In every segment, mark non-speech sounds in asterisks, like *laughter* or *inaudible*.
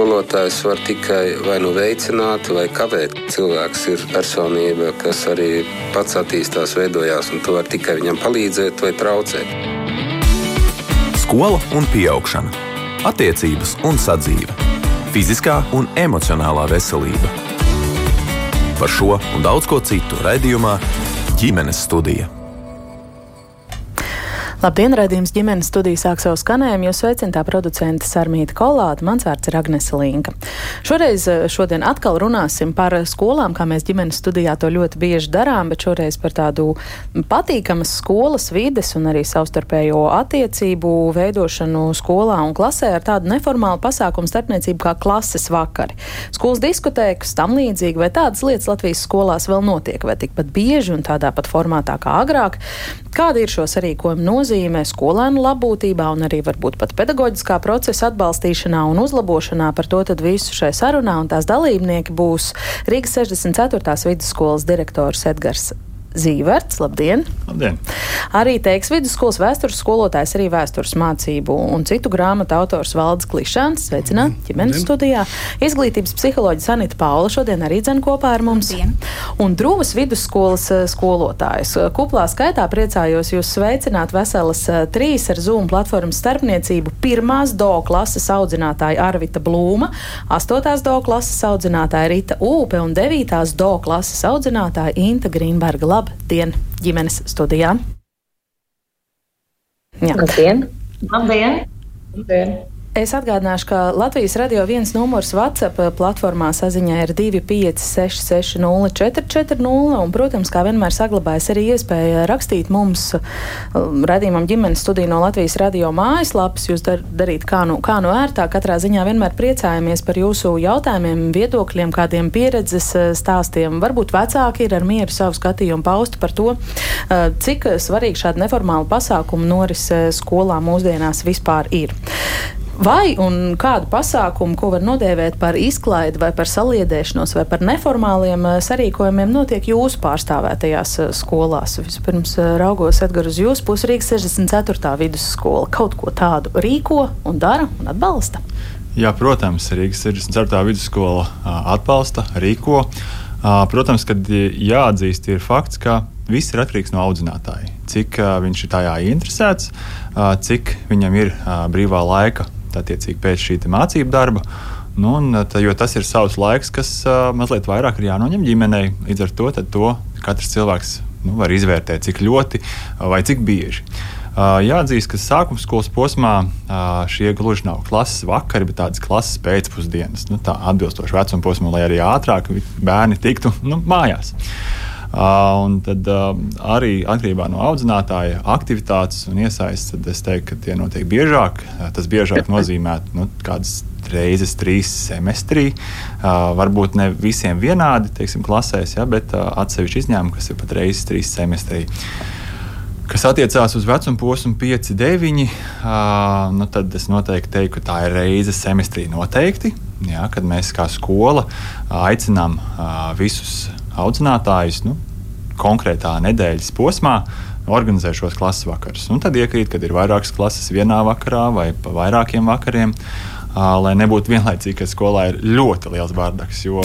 skolotājs var tikai vai nu veicināt, vai kavēt. Cilvēks ir personība, kas arī pats attīstās, veidojās, un tu vari tikai viņam palīdzēt vai traucēt. Skola un augšana, attiecības un sadzīve, fiziskā un emocionālā veselība. Par šo un daudz ko citu raidījumā ģimenes studija. Labdien, redzījums ģimenes studijas sāk savu skanējumu, jo sveicināta producente Sarmīta Kolāta, mans vārds ir Agnese Linka. Šoreiz, eh, šodien atkal runāsim par skolām, kā mēs ģimenes studijā to ļoti bieži darām, bet šoreiz par tādu patīkamas skolas vides un arī savstarpējo attiecību veidošanu skolā un klasē ar tādu neformālu pasākumu starpniecību kā klases vakari. Skolas diskotēkas, tam līdzīgi, vai tādas lietas Latvijas skolās vēl notiek, vai tikpat bieži un tādā pat formātā kā agrāk. Kāda ir šo sarīkojumu nozīme? Nozīme skolēnu labbūtībā un arī varbūt pat pedagoģiskā procesa atbalstīšanā un uzlabošanā. Par to visu šai sarunā un tās dalībnieki būs Rīgas 64. vidusskolas direktors Edgars Zīverts. Labdien! Labdien! Arī teiks vidusskolas vēstures skolotājs, arī vēstures mācību un citu grāmatu autors Valdes Klišāns. Sveicināt ģimenes studijā. Izglītības psiholoģija Sanita Paula šodien arī dzen kopā ar mums. Labdien. Un Drūvas vidusskolas eh, skolotājs. Kuplā skaitā priecājos jūs sveicināt veselas eh, trīs ar Zoom platformas starpniecību. Pirmās do klases audzinātāja Arvita Blūma, astotās do klases audzinātāja Rita Ūpe un devītās do klases audzinātāja Inta Grīnberga. Labdien, ģimenes studijā! Jā. Labdien! Labdien! Labdien. Es atgādināšu, ka Latvijas radio viens numurs WhatsApp platformā saziņā ir 256-60-440. Un, protams, kā vienmēr saglabājas arī iespēja rakstīt mums um, radījumam ģimenes studiju no Latvijas radio mājaslapas. Jūs dar, darīt kā nu, kā nu ērtāk. Katrā ziņā vienmēr priecājamies par jūsu jautājumiem, viedokļiem, kādiem pieredzes uh, stāstiem. Varbūt vecāki ir ar mieru savu skatījumu paustu par to, uh, cik svarīgi šāda neformāla pasākuma norise skolā mūsdienās vispār ir. Vai un kādu pasākumu, ko var nodēvēt par izklaidi vai par saliedēšanos vai par neformāliem eh, sarīkojumiem, notiek jūsu pārstāvētajās eh, skolās? Vispirms eh, raugos Edgars uz jūsu pusi Rīgas 64. vidusskola. Kaut ko tādu rīko un dara un atbalsta? Jā, protams, Rīgas 64. vidusskola atbalsta, rīko. Protams, kad jāatzīst, ir fakts, ka viss ir atkarīgs no audzinātāja. Cik viņš ir tajā interesēts, cik viņam ir brīvā laika attiecīgi pēc šī mācību darba. Nu, un, tā, jo tas ir savs laiks, kas uh, mazliet vairāk ir jānoņem ģimenei. Līdz ar to, to katrs cilvēks nu, var izvērtēt, cik ļoti vai cik bieži. Uh, jāatzīst, ka sākuma skolas posmā uh, šie gluži nav klases vakari, bet tādas klases pēcpusdienas. Nu, tā atbilstoši vecuma posmam, lai arī ātrāk bērni tiktu nu, mājās. Uh, Un tad arī atkarībā no audzinātāja aktivitātes un iesaistes, tad es teiktu, ka tie notiek biežāk. Tas biežāk *laughs* nozīmē nu, kādas reizes trīs semestrī. Uh, varbūt ne visiem vienādi, teiksim, klasēs, ja, bet uh, atsevišķi izņēmumi, kas ir pat reizes trīs semestrī. Kas attiecās uz vecuma posmu 5, 9, uh, nu tad es noteikti teiktu, ka tā ir reize semestrī noteikti. Ja, kad mēs kā skola aicinām uh, visus audzinātājus nu, konkrētā nedēļas posmā organizē šos klases vakarus. Un tad iekrīt, kad ir vairākas klases vienā vakarā vai pa vairākiem vakariem. Lai nebūtu vienlaicīgi, ka skolā ir ļoti liels bardaks. Jo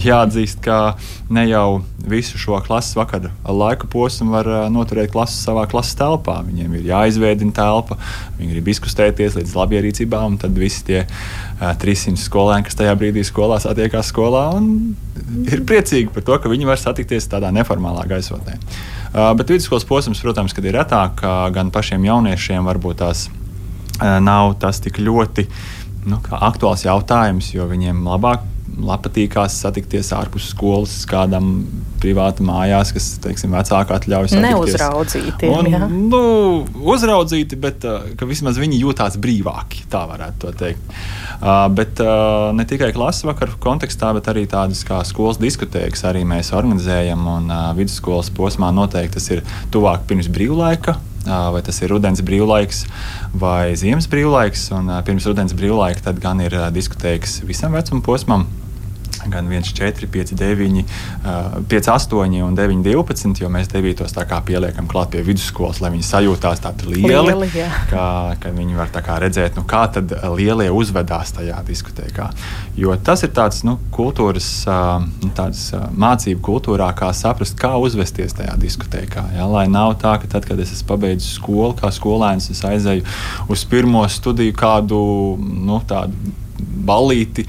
jāatzīst, ka ne jau visu šo klases vakaru laika posmu var noturēt klases savā klases telpā. Viņiem ir jāizveidina telpa, viņi grib izkustēties līdz labierīcībā, un tad visi tie uh, 300 skolēni, kas tajā brīdī skolā satiekās skolā, ir priecīgi par to, ka viņi var satikties tādā neformālā gaisotnē. Uh, bet vidusskolas posms, protams, ir retāk, gan pašiem jauniešiem varbūt tās uh, nav tas tik ļoti nu, aktuāls jautājums, jo viņiem labāk patīkās satikties ārpus skolas, kādam privātam mājās, kas, teiksim, vecāki atļauj satikties. Neuzraudzīti. Un, jā. nu, uzraudzīti, bet ka vismaz viņi jūtās brīvāki, tā varētu teikt. Uh, bet uh, ne tikai klases vakaru kontekstā, bet arī tādas kā skolas diskotēkas arī mēs organizējam. Un uh, vidusskolas posmā noteikti tas ir tuvāk pirms brīvlaika vai tas ir rudens brīvlaiks vai ziemas brīvlaiks. Un, pirms rudens brīvlaika tad gan ir diskotēkas visam vecuma posmam, gan 1, 4, 5, 9, 5, 8 un 9, 12. Jo mēs 9. tā kā pieliekam klāt pie vidusskolas, lai viņi sajūtās tādi lieli. lieli kā, ka viņi var redzēt, nu, kā tad lielie uzvedās tajā diskotēkā. Jo tas ir tāds nu, kultūras, nu, tāds, mācību kultūrā, kā saprast, kā uzvesties tajā diskotēkā. Ja? Lai nav tā, ka tad, kad es esmu pabeidzis skolu, kā skolēns, es aizēju uz pirmo studiju kādu nu, tādu ballīti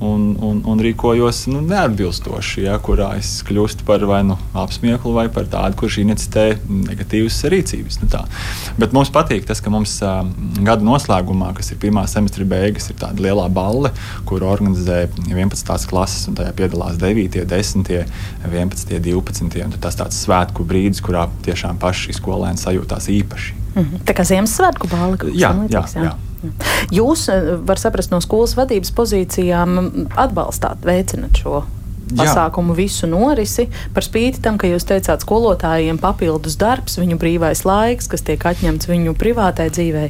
un, un, un rīkojos nu, neatbilstoši, ja, kurā es kļūstu par vai nu apsmieklu, vai par tādu, kurš inicitē negatīvas rīcības. Nu, tā. Bet mums patīk tas, ka mums uh, gada noslēgumā, kas ir pirmā semestra beigas, ir tāda liela balle, kur organizē 11. klases, un tajā piedalās 9, 10, 11, 12. Tas tāds svētku brīdis, kurā tiešām paši skolēni sajūtās īpaši. Mm -hmm. Tā kā Ziemassvētku balva. Jā, jā, jā. jā. Jūs, eh, var saprast, no skolas vadības pozīcijām atbalstāt, veicināt šo pasākumu Jā. visu norisi, par spīti tam, ka jūs teicāt, skolotājiem papildus darbs, viņu brīvais laiks, kas tiek atņemts viņu privātai dzīvei.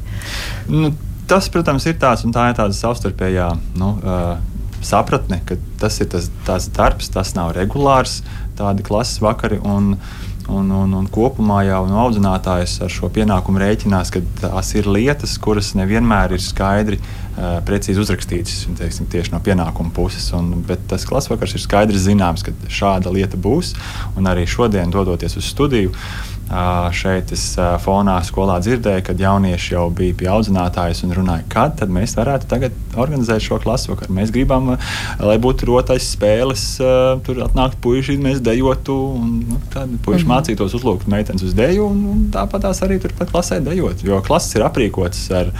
Nu, tas, protams, ir tāds un tā ir tāda savstarpējā. Nu, uh, Sapratne, ka tas ir tas, tas darbs, tas nav regulārs, tādi klases vakari. Un, uh, Un, un, un kopumā jau no audzinātājs ar šo pienākumu rēķinās, ka tās ir lietas, kuras nevienmēr ir skaidri, uh, precīzi uzrakstītas teiksim, tieši no pienākuma puses. Un, bet tas klasvakars ir skaidrs zināms, ka šāda lieta būs. Un arī šodien, dodoties uz studiju, Šeit es fonā skolā dzirdēju, kad jaunieši jau bija pie audzinātājas un runāja, kad mēs varētu tagad organizēt šo klasu vakaru. Mēs gribam, lai būtu rotais spēles, tur atnākt puiši, mēs dejotu, un nu, tad puiši mm -hmm. mācītos uzlūkt meitenes uz deju, un, un tāpat tās arī turpat klasē dejot. Jo klases ir aprīkotas ar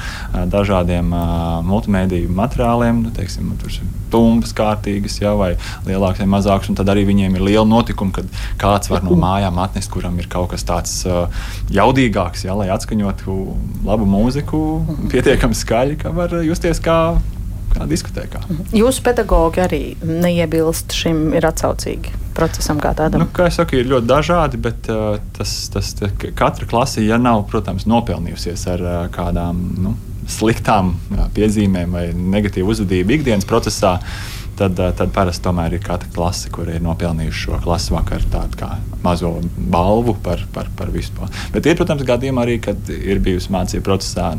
dažādiem multimediju materiāliem, nu, teiksim, tur ir tumbas kārtīgas, ja, vai lielākas vai mazākas, un tad arī viņiem ir liela notikuma, kad kāds var no mājām atnest, kuram ir kaut kas tāds tāds uh, jaudīgāks, ja, lai atskaņotu labu mūziku, pietiekami skaļi, ka var justies kā kā diskotēkā. Jūsu pedagoģi arī neiebilst šim, ir atsaucīgi procesam kā tādam? Nu, kā jau saku, ir ļoti dažādi, bet uh, tas, tas, tā, katra klase, ja nav, protams, nopelnījusies ar uh, kādām nu, sliktām jā, piezīmēm vai negatīvu uzvedību ikdienas procesā, uh, tad, eh, tad parasti tomēr ir katra klase, kur ir nopelnījuši šo klases vakaru tādu kā mazo balvu par, par, par visu to. Bet ir, protams, gadījumi arī, kad ir bijusi mācību procesā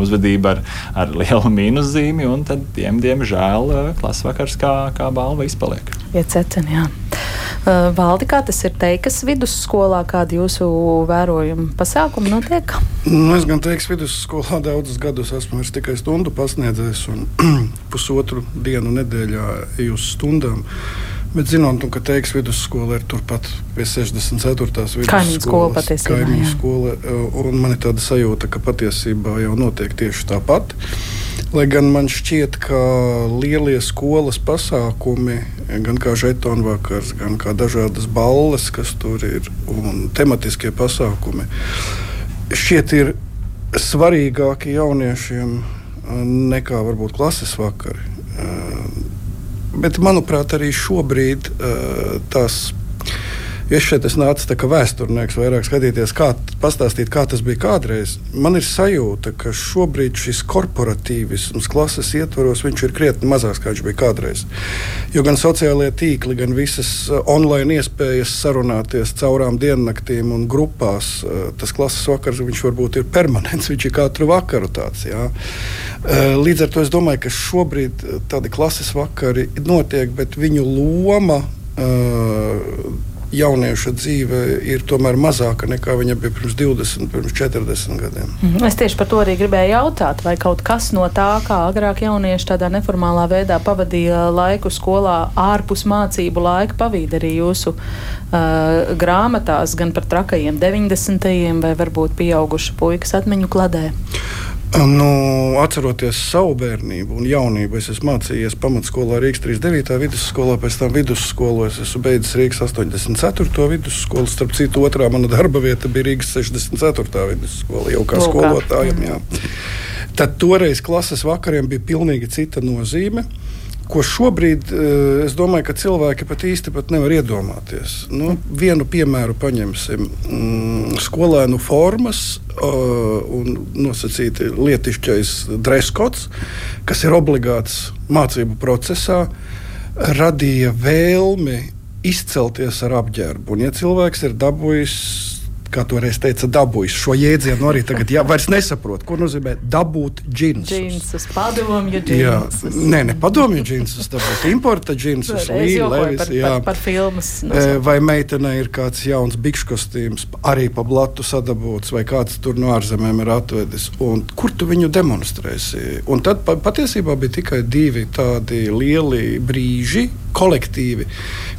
uzvedība ar, ar *laughs* lielu mīnuszīmi, un tad tiem, diemžēl, eh, klases vakars kā, kā balva izpaliek. Iececen, jā. Uh, Valdi, kā tas ir teikas vidusskolā, kādi jūsu vērojumi pasākumi notiek? Nu, es gan teiktu, vidusskolā daudzus gadus esmu tikai stundu pasniedzējis un *clears throat* pusotru dienu nedēļā eju uz stundām. Bet zinot, nu, ka teiks vidusskola ir turpat pie 64. Kaimiņu skola patiesībā. Kaimiņu skola, un man ir tāda sajūta, ka patiesībā jau notiek tieši tāpat. Lai gan man šķiet, ka lielie skolas pasākumi, gan kā žetonu vakars, gan kā dažādas balles, kas tur ir, un tematiskie pasākumi, šķiet ir svarīgāki jauniešiem nekā varbūt klases vakari. Bet, manuprāt, arī šobrīd tās Es šeit es nācu kā vēsturnieks, vairāk skatīties, kā pastāstīt, kā tas bija kādreiz. Man ir sajūta, ka šobrīd šis korporatīvisms klases ietvaros ir krietni mazāks, kā viņš bija kādreiz. Jo gan sociālajie tīkli, gan visas uh, online iespējas sarunāties caurām diennaktīm un grupās, uh, tas klases vakars varbūt ir permanents, *laughs* viņš ir katru vakaru tāds. Jā. Uh, līdz ar to es domāju, ka šobrīd tādi klases vakari notiek, bet viņu loma jaunieša dzīve ir tomēr mazāka nekā viņa bija pirms 20, pirms 40 gadiem. Mhm. Es tieši par to arī gribēju jautāt, vai kaut kas no tā, kā agrāk jaunieši tādā neformālā veidā pavadīja laiku skolā, ārpus mācību laika, pavīd arī jūsu uh, grāmatās, gan par trakajiem 90. vai varbūt pieaugušu puikas atmiņu kladē. Nu, atceroties savu bērnību un jaunību, es esmu mācījies pamatskolā Rīgas 39. vidusskolā, pēc tam vidusskolā es esmu beidzis Rīgas 84. vidusskolu. Starp citu, otrā mana darba vieta bija Rīgas 64. vidusskola, jau kā skolotājiem. Jā. Tad toreiz klases vakariem bija pilnīgi cita nozīme ko šobrīd eh, es domāju, ka cilvēki pat īsti pat nevar iedomāties. Nu, vienu piemēru paņemsim. Mm, skolēnu formas un nosacīti lietišķais dreskots, kas ir obligāts mācību procesā. radīja vēlmi izcelties ar apģērbu. Un, ja cilvēks ir dabūjis kā toreiz teica, dabūjis šo jēdzienu, arī tagad jā, vairs nesaprot, ko nozīmē dabūt džinsus. Džinsus, padomju džinsus. Jā, nē, ne padomju džinsus, dabūt importa džinsus, par, jā. Par, par filmas. Nosaukt. Vai meitenei ir kāds jauns bikšu kostīms, arī pa blatu sadabūts, vai kāds tur no ārzemēm ir atvedis, un kur tu viņu demonstrēsi? Un tad patiesībā bija tikai divi tādi lieli brīži, kolektīvi,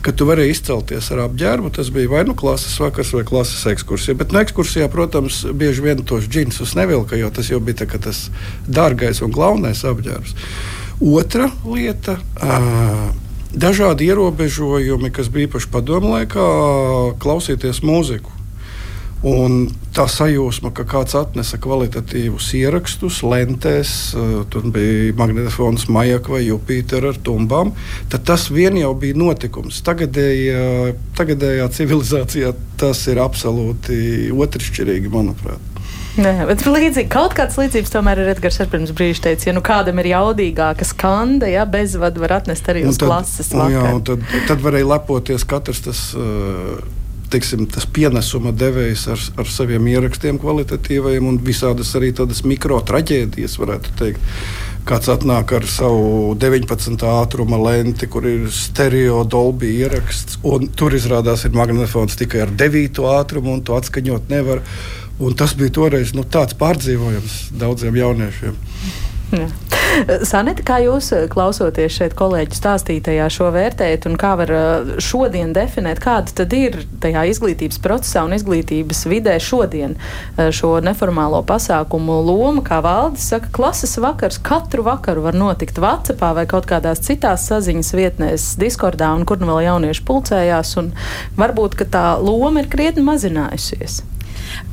kad tu vari izcelties ar apģērbu. Tas bija vai nu klases vakars vai klases ekskursija. Bet no ekskursijā, protams, bieži vien tos džinsus nevilka, jo tas jau bija tā, tas dārgais un galvenais apģērbs. Otra lieta. Uh, Dažādi ierobežojumi, kas bija īpaši padomu laikā, klausīties mūziku. Un tā sajūsma, ka kāds atnesa kvalitatīvus ierakstus, lentēs, eh, tur bija magnetofons Majaka vai Jupiter ar tumbām, tad tas vien jau bija notikums. Tagadējā, tagadējā civilizācijā tas ir absolūti otršķirīgi, manuprāt. Jā, bet līdzīgi, kaut kādas līdzības tomēr ir Edgars ar pirms brīža teica, ja nu kādam ir jaudīgāka skanda, ja bezvadu var atnest arī uz tad, klases. Vakar. Jā, tad, tad varēja lepoties katrs tas. Uh, teiksim, tas pienesuma devējs ar, ar saviem ierakstiem kvalitatīviem un visādas arī tādas mikro traģēdijas, varētu teikt. Kāds atnāk ar savu 19. ātruma lenti, kur ir stereo dolby ieraksts, un tur izrādās ir magnetofons tikai ar 9. ātrumu, un to atskaņot nevar. Un tas bija toreiz nu, tāds pārdzīvojums daudziem jauniešiem. Sanita, kā jūs eh, klausoties šeit kolēģi stāstītajā šo vērtējat un kā var eh, šodien definēt, kāda tad ir tajā izglītības procesā un izglītības vidē šodien eh, šo neformālo pasākumu loma, kā valdes saka, klases vakars katru vakaru var notikt Vācijā vai kaut kādās citās saziņas vietnēs, Discordā un kur nu vēl jaunieši pulcējās, un varbūt, ka tā loma ir krietni mazinājusies.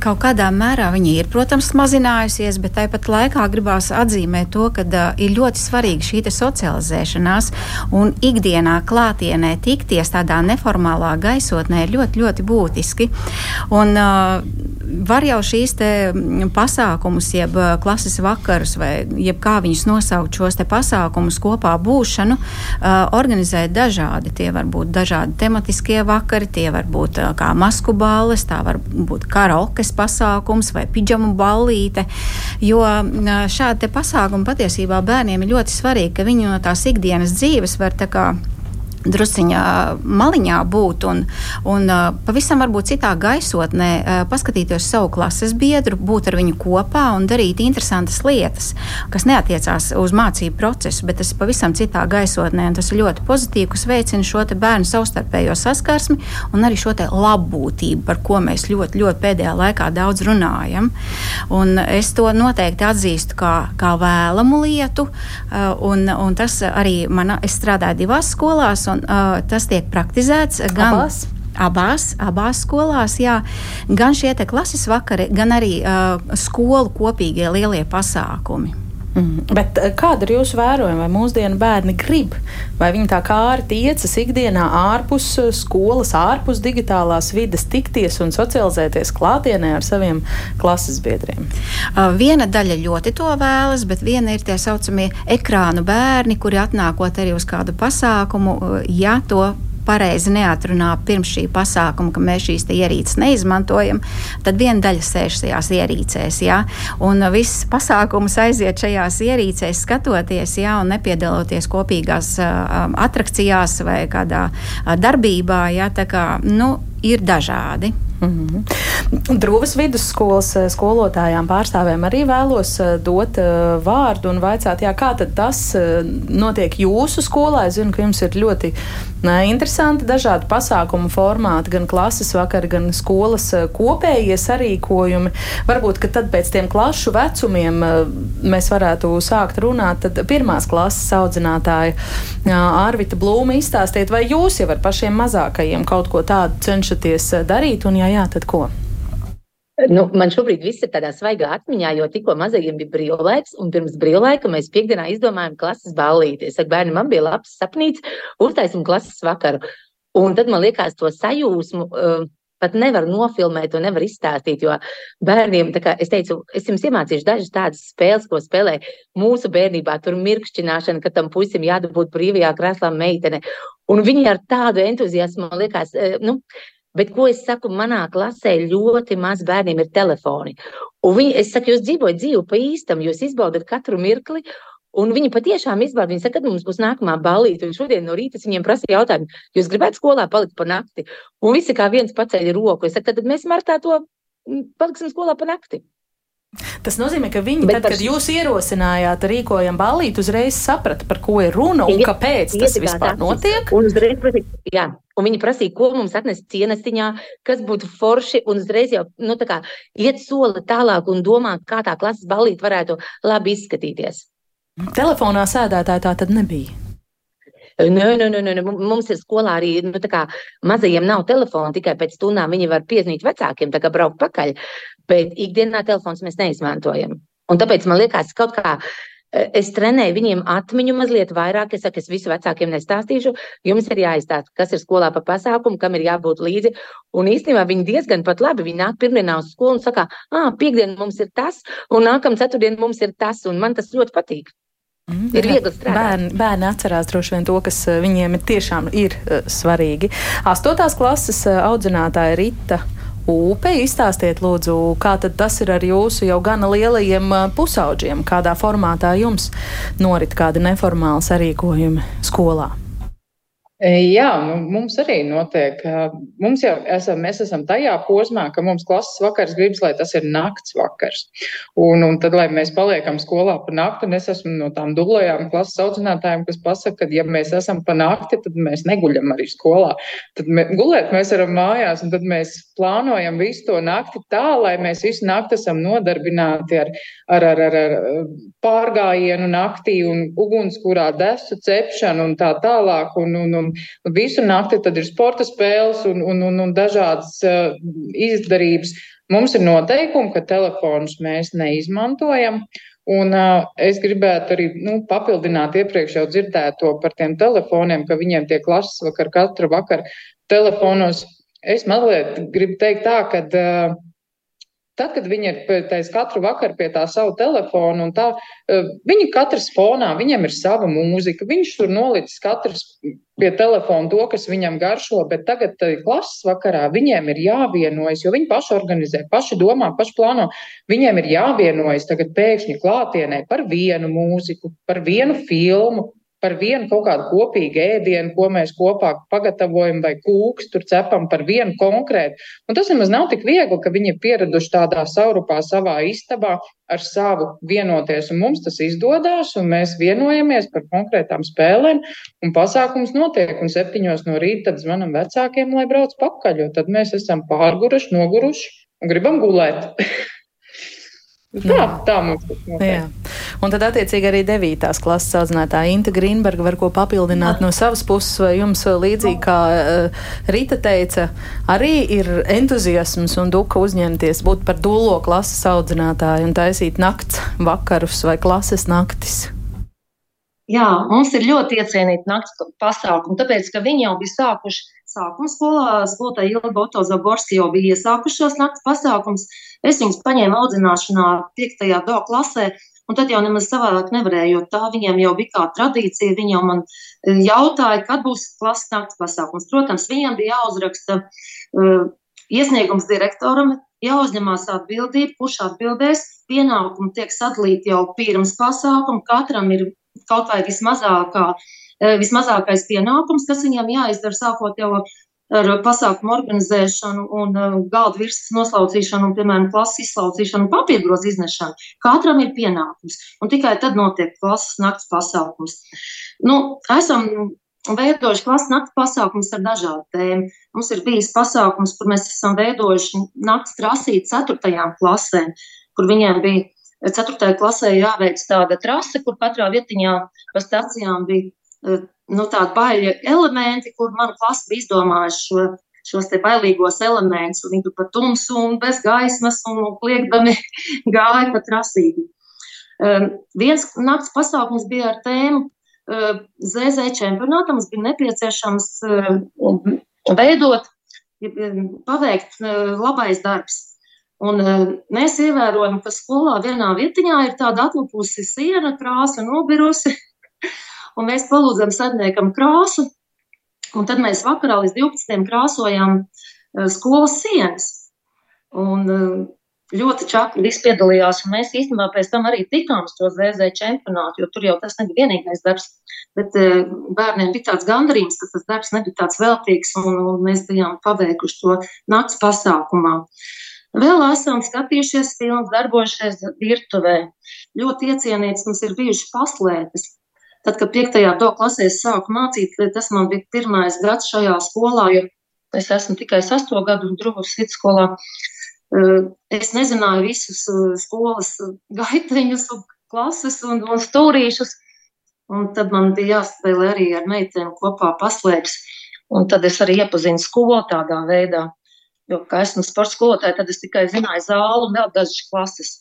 Kaut kādā mērā viņa ir, protams, mazinājusies, bet tāpat laikā gribās atzīmēt to, ka uh, ir ļoti svarīga šī socializēšanās un ikdienā klātienē tikties tādā neformālā gaisotnē ir ļoti, ļoti būtiski. Un, uh, var jau šīs pasākumus, jeb klases vakarus, vai kā viņus nosaukt, šos pasākumus kopā būšanu, uh, organizēt dažādi. Tie var būt dažādi tematiskie vakari, tie var būt uh, kā masku balles, tā var būt karaokes pasākums vai pidžamu ballīte. Jo uh, šādi pasākumi patiesībā bērniem ir ļoti svarīgi, ka viņi no tās ikdienas dzīves var tā kā drusciņā maliņā būt un, un uh, pavisam varbūt citā gaisotnē uh, paskatīties savu klases biedru, būt ar viņu kopā un darīt interesantas lietas, kas neatiecās uz mācību procesu, bet tas ir pavisam citā gaisotnē. Tas ir ļoti pozitīvi, kas veicina šo bērnu savstarpējo saskarsmi un arī šo labbūtību, par ko mēs ļoti, ļoti pēdējā laikā daudz runājam. Un es to noteikti atzīstu kā, kā vēlamu lietu, uh, un, un tas arī man, es strādāju divās skolās un uh, tas tiek praktizēts gan. Abās? Abās, abās skolās, jā, gan šie klases vakari, gan arī uh, skolu kopīgie lielie pasākumi. Mm. Bet kāda ir jūsu vērojuma, vai mūsdienu bērni grib, vai viņi tā kā arī tiecas ikdienā ārpus skolas, ārpus digitālās vides, tikties un socializēties klātienē ar saviem klases biedriem? Viena daļa ļoti to vēlas, bet viena ir tie saucamie ekrānu bērni, kuri atnākot arī uz kādu pasākumu, ja to pareizi neatrunā pirms šī pasākuma, ka mēs šīs ierīces neizmantojam, tad viena daļa sēž šajās ierīcēs. Ja? Un viss pasākums aiziet šajās ierīcēs, skatoties, ja, un nepiedaloties kopīgās uh, atrakcijās vai kādā uh, darbībā. Ja, kā, nu, ir dažādi. Mm -hmm. Drūvas vidusskolas eh, skolotājām pārstāvēm arī vēlos eh, dot uh, vārdu un vaicāt, jā, kā tas notiek jūsu skolā. Es zinu, ka jums ir ļoti uh, interesanti dažādi pasākumu formāti, gan klases vakari, gan skolas kopējie sarīkojumi. Varbūt, tad pēc tiem klašu vecumiem mēs varētu sākt runāt. Tad pirmās klases audzinātāja Ārvita Blūma izstāstiet, vai jūs jau ar pašiem mazākajiem kaut ko tādu cenšaties darīt, un ja jā, tad ko? Nu, man šobrīd viss ir tādā svaigā atmiņā, jo tikko mazajiem bija brīvlaiks, un pirms brīvlaika mēs piekdienā izdomājām klases ballīti. Es saku, bērni, man bija labs sapnīts, uztaisim klases vakaru. Un tad man liekas, to sajūsmu uh, pat nevar nofilmēt un nevar izstāstīt. Jo bērniem, kā es teicu, es jums iemācīšu dažas tādas spēles, ko spēlē mūsu bērnībā. Tur mirkšķināšana, ka tam puisim jādabūt brīvajā krēslā meitene. Un viņi ar tādu entuziasmu, man liekas, eh, nu, Bet, ko es saku, manā klasē ļoti maz bērniem ir telefoni. Un viņi, es saku, jūs dzīvojat dzīvi pa īstam, jūs izbaudat katru mirkli, Un viņi patiešām izbauda. Viņi saka, kad mums būs nākamā balīte. Un šodien no rīta viņiem prasīja jautājumu, jūs gribētu skolā palikt pa nakti? Un visi kā viens paceļ roku. Es saku, tad mēs martā to paliksim skolā pa nakti. Tas nozīmē, ka viņi, Bet tad, par... kad jūs ierosinājāt rīkojam balīti, uzreiz saprata, par ko ir runa un kāpēc tas vispār notiek. Un, uzreiz, jā, un viņi prasīja, ko mums atnest cienestiņā, kas būtu forši, un uzreiz jau nu, kā, iet soli tālāk un domāt, kā tā klases balīti varētu labi izskatīties. Telefonā sēdētāji tā tad nebija. Nē, nē, nē, nē, mums ir skolā arī nu, mazajiem nav telefona. Tikai pēc stundām viņi var piezvanīt vecākiem, tā kā braukt pakaļ. Bet ikdienā telefons mēs neizmantojam. Un tāpēc man liekas, kaut kā e, es trenēju viņiem atmiņu mazliet vairāk. Es saku, es visu vecākiem nestāstīšu. Jums ir jāizstāsta, kas ir skolā pa pasākumu, kam ir jābūt līdzi. Un īstenībā viņi diezgan pat labi. Viņi nāk pirmdienā uz skolu un saka, ah, piekdien mums ir tas, un nākamā ceturtdien mums ir tas. Un man tas ļoti patīk. Mm, ir viegli strādāt. Bērni, bērni atcerās droši vien to, kas eh, viņiem ir tiešām ir uh, svarīgi. Astotās klases uh, audzinātāja Rita. Upe, izstāstiet, lūdzu, kā tas ir ar jūsu jau gana lielajiem pusauģiem, kādā formātā jums norit kādi neformāli sarīkojumi skolā. Jā, nu, mums arī notiek. Mums jau esam, mēs esam tajā posmā, ka mums klases vakars gribas, lai tas ir nakts vakars. Un, un tad, lai mēs paliekam skolā pa nakti, un es esmu no tām dublējām klases audzinātājiem, kas pasaka, ka, ja mēs esam pa nakti, tad mēs neguļam arī skolā. Tad mē, gulēt mēs varam mājās, un tad mēs plānojam visu to nakti tā, lai mēs visu nakti esam nodarbināti ar, ar, ar, ar, ar pārgājienu naktī un ugunskurā desu cepšanu un tā tālāk. Un, un un visu nakti tad ir sporta spēles un, un, un, un dažādas uh, izdarības. Mums ir noteikumi, ka telefonus mēs neizmantojam. Un uh, es gribētu arī nu, papildināt iepriekš jau dzirdēto par tiem telefoniem, ka viņiem tiek klases vakar katru vakaru telefonos. Es mazliet gribu teikt tā, ka uh, Tad, kad viņi ir katru vakaru pie tā savu telefonu, un tā, e, viņi katrs fonā, viņam ir sava mūzika, viņš tur nolicis katrs pie telefona to, kas viņam garšo, bet tagad e, klases vakarā viņiem ir jāvienojas, jo viņi paši organizē, paši domā, paši plāno. Viņiem ir jāvienojas tagad pēkšņi klātienē par vienu mūziku, par vienu filmu, par vienu kaut kādu kopīgu ēdienu, ko mēs kopā pagatavojam, vai kūks tur cepam par vienu konkrētu. Un tas nemaz nav tik viegli, ka viņi ir pieraduši tādā saurupā savā istabā ar savu vienoties. Un mums tas izdodas, un mēs vienojamies par konkrētām spēlēm, un pasākums notiek. Un septiņos no rīta tad zvanam vecākiem, lai brauc pakaļ, jo tad mēs esam pārguruši, noguruši un gribam gulēt. *laughs* Tā, tā mums tas notiek. Un tad, attiecīgi, arī 9. klases audzinātāja Inta Grīnberga var ko papildināt no savas puses, vai jums līdzīgi kā uh, Rita teica, arī ir entuziasms un duka uzņemties būt par dulo klases audzinātāju un taisīt nakts vakarus vai klases naktis. Jā, mums ir ļoti iecienīti nakts pasākumi, tāpēc, ka viņi jau bija sākuši sākuma skolā, skolotāja Ilga Oto Zaborski jau bija iesākušos nakts pasākums. Es viņus paņēmu audzināšanā 5. do klasē, un tad jau nemaz savādāk nevarēju, jo tā viņiem jau bija kā tradīcija. Viņi jau man e, jautāja, kad būs klases nakts pasākums. Protams, viņiem bija jāuzraksta uh, iesniegums direktoram, jāuzņemās atbildība, kurš atbildēs. Pienākumi tiek sadalīti jau pirms pasākuma, katram ir kaut vai vismazākā, eh, vismazākais pienākums, kas viņam jāizdara sākot jau ar pasākumu organizēšanu un eh, galda virsmas noslaucīšanu, un, piemēram, klases izslaucīšanu un papīrgrozu iznešanu. Katram ir pienākums, un tikai tad notiek klases nakts pasākums. Nu, esam veidojuši klases nakts pasākums ar dažādu tēmu. Mums ir bijis pasākums, kur mēs esam veidojuši nakts trasīt ceturtajām klasēm, kur viņiem bija 4. klasē jāveic tāda trase, kur katrā vietiņā pa stacijām bija eh, nu, tādi baļķi elementi, kur mana klase bija izdomājuši šo, šos te bailīgos elementus. Viņi tur pa tumsu un bez gaismas un kliegdami *laughs* gāja pa trasīti. Um, viens nakts pasākums bija ar tēmu uh, ZZ čempionātam. Mums bija nepieciešams uh, veidot paveikt labais darbs. Un mēs ievērojam, ka skolā vienā vietiņā ir tāda atlupusi siena, krāsa nobirusi, *laughs* un mēs palūdzam sadniekam krāsu, un tad mēs vakarā līdz 12. krāsojam skolas sienas. Un ļoti čakli visi piedalījās, un mēs īstenībā pēc tam arī tikām uz to ZZ čempionātu, jo tur jau tas nebija vienīgais darbs, bet eh, bērniem bija tāds gandarījums, ka tas darbs nebija tāds veltīgs, un, un mēs bijām paveikuši to nakts pasākumā. Vēl esam skatījušies filmas, darbojušies virtuvē. Ļoti iecienīts mums ir bijuši paslēpes. Tad, kad 5. do klasē es sāku mācīt, tas man bija pirmais gads šajā skolā, jo es esmu tikai sasto gadu un drūvas vidusskolā. skolā Es nezināju visus skolas gaiteņus, klases un, un stūrīšus. Un tad man bija jāspēlē arī ar meitēm kopā paslēpes. Un tad es arī iepazinu skolu tādā veidā. Jo, kā esmu sports skolotāja, tad es tikai zināju zāli un vēl dažas klases.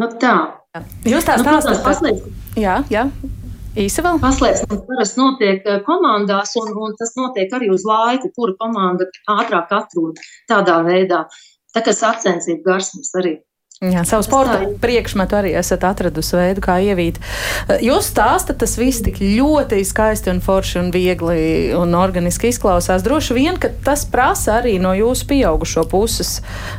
Nu tā. Jūs tā nu, stāstāt? Nu, jā, jā. Īsi vēl? Paslēpšanas parasti notiek eh, komandās, un, un tas notiek arī uz laiku, kura komanda ātrāk atrod tādā veidā. Tā kā sacensību garsmas arī. Jā, savu sporta priekšmetu arī esat atradusi veidu, kā ievīt. Jūs stāstat, tas viss tik ļoti skaisti un forši un viegli un organiski izklausās. Droši vien, ka tas prasa arī no jūsu pieaugušo puses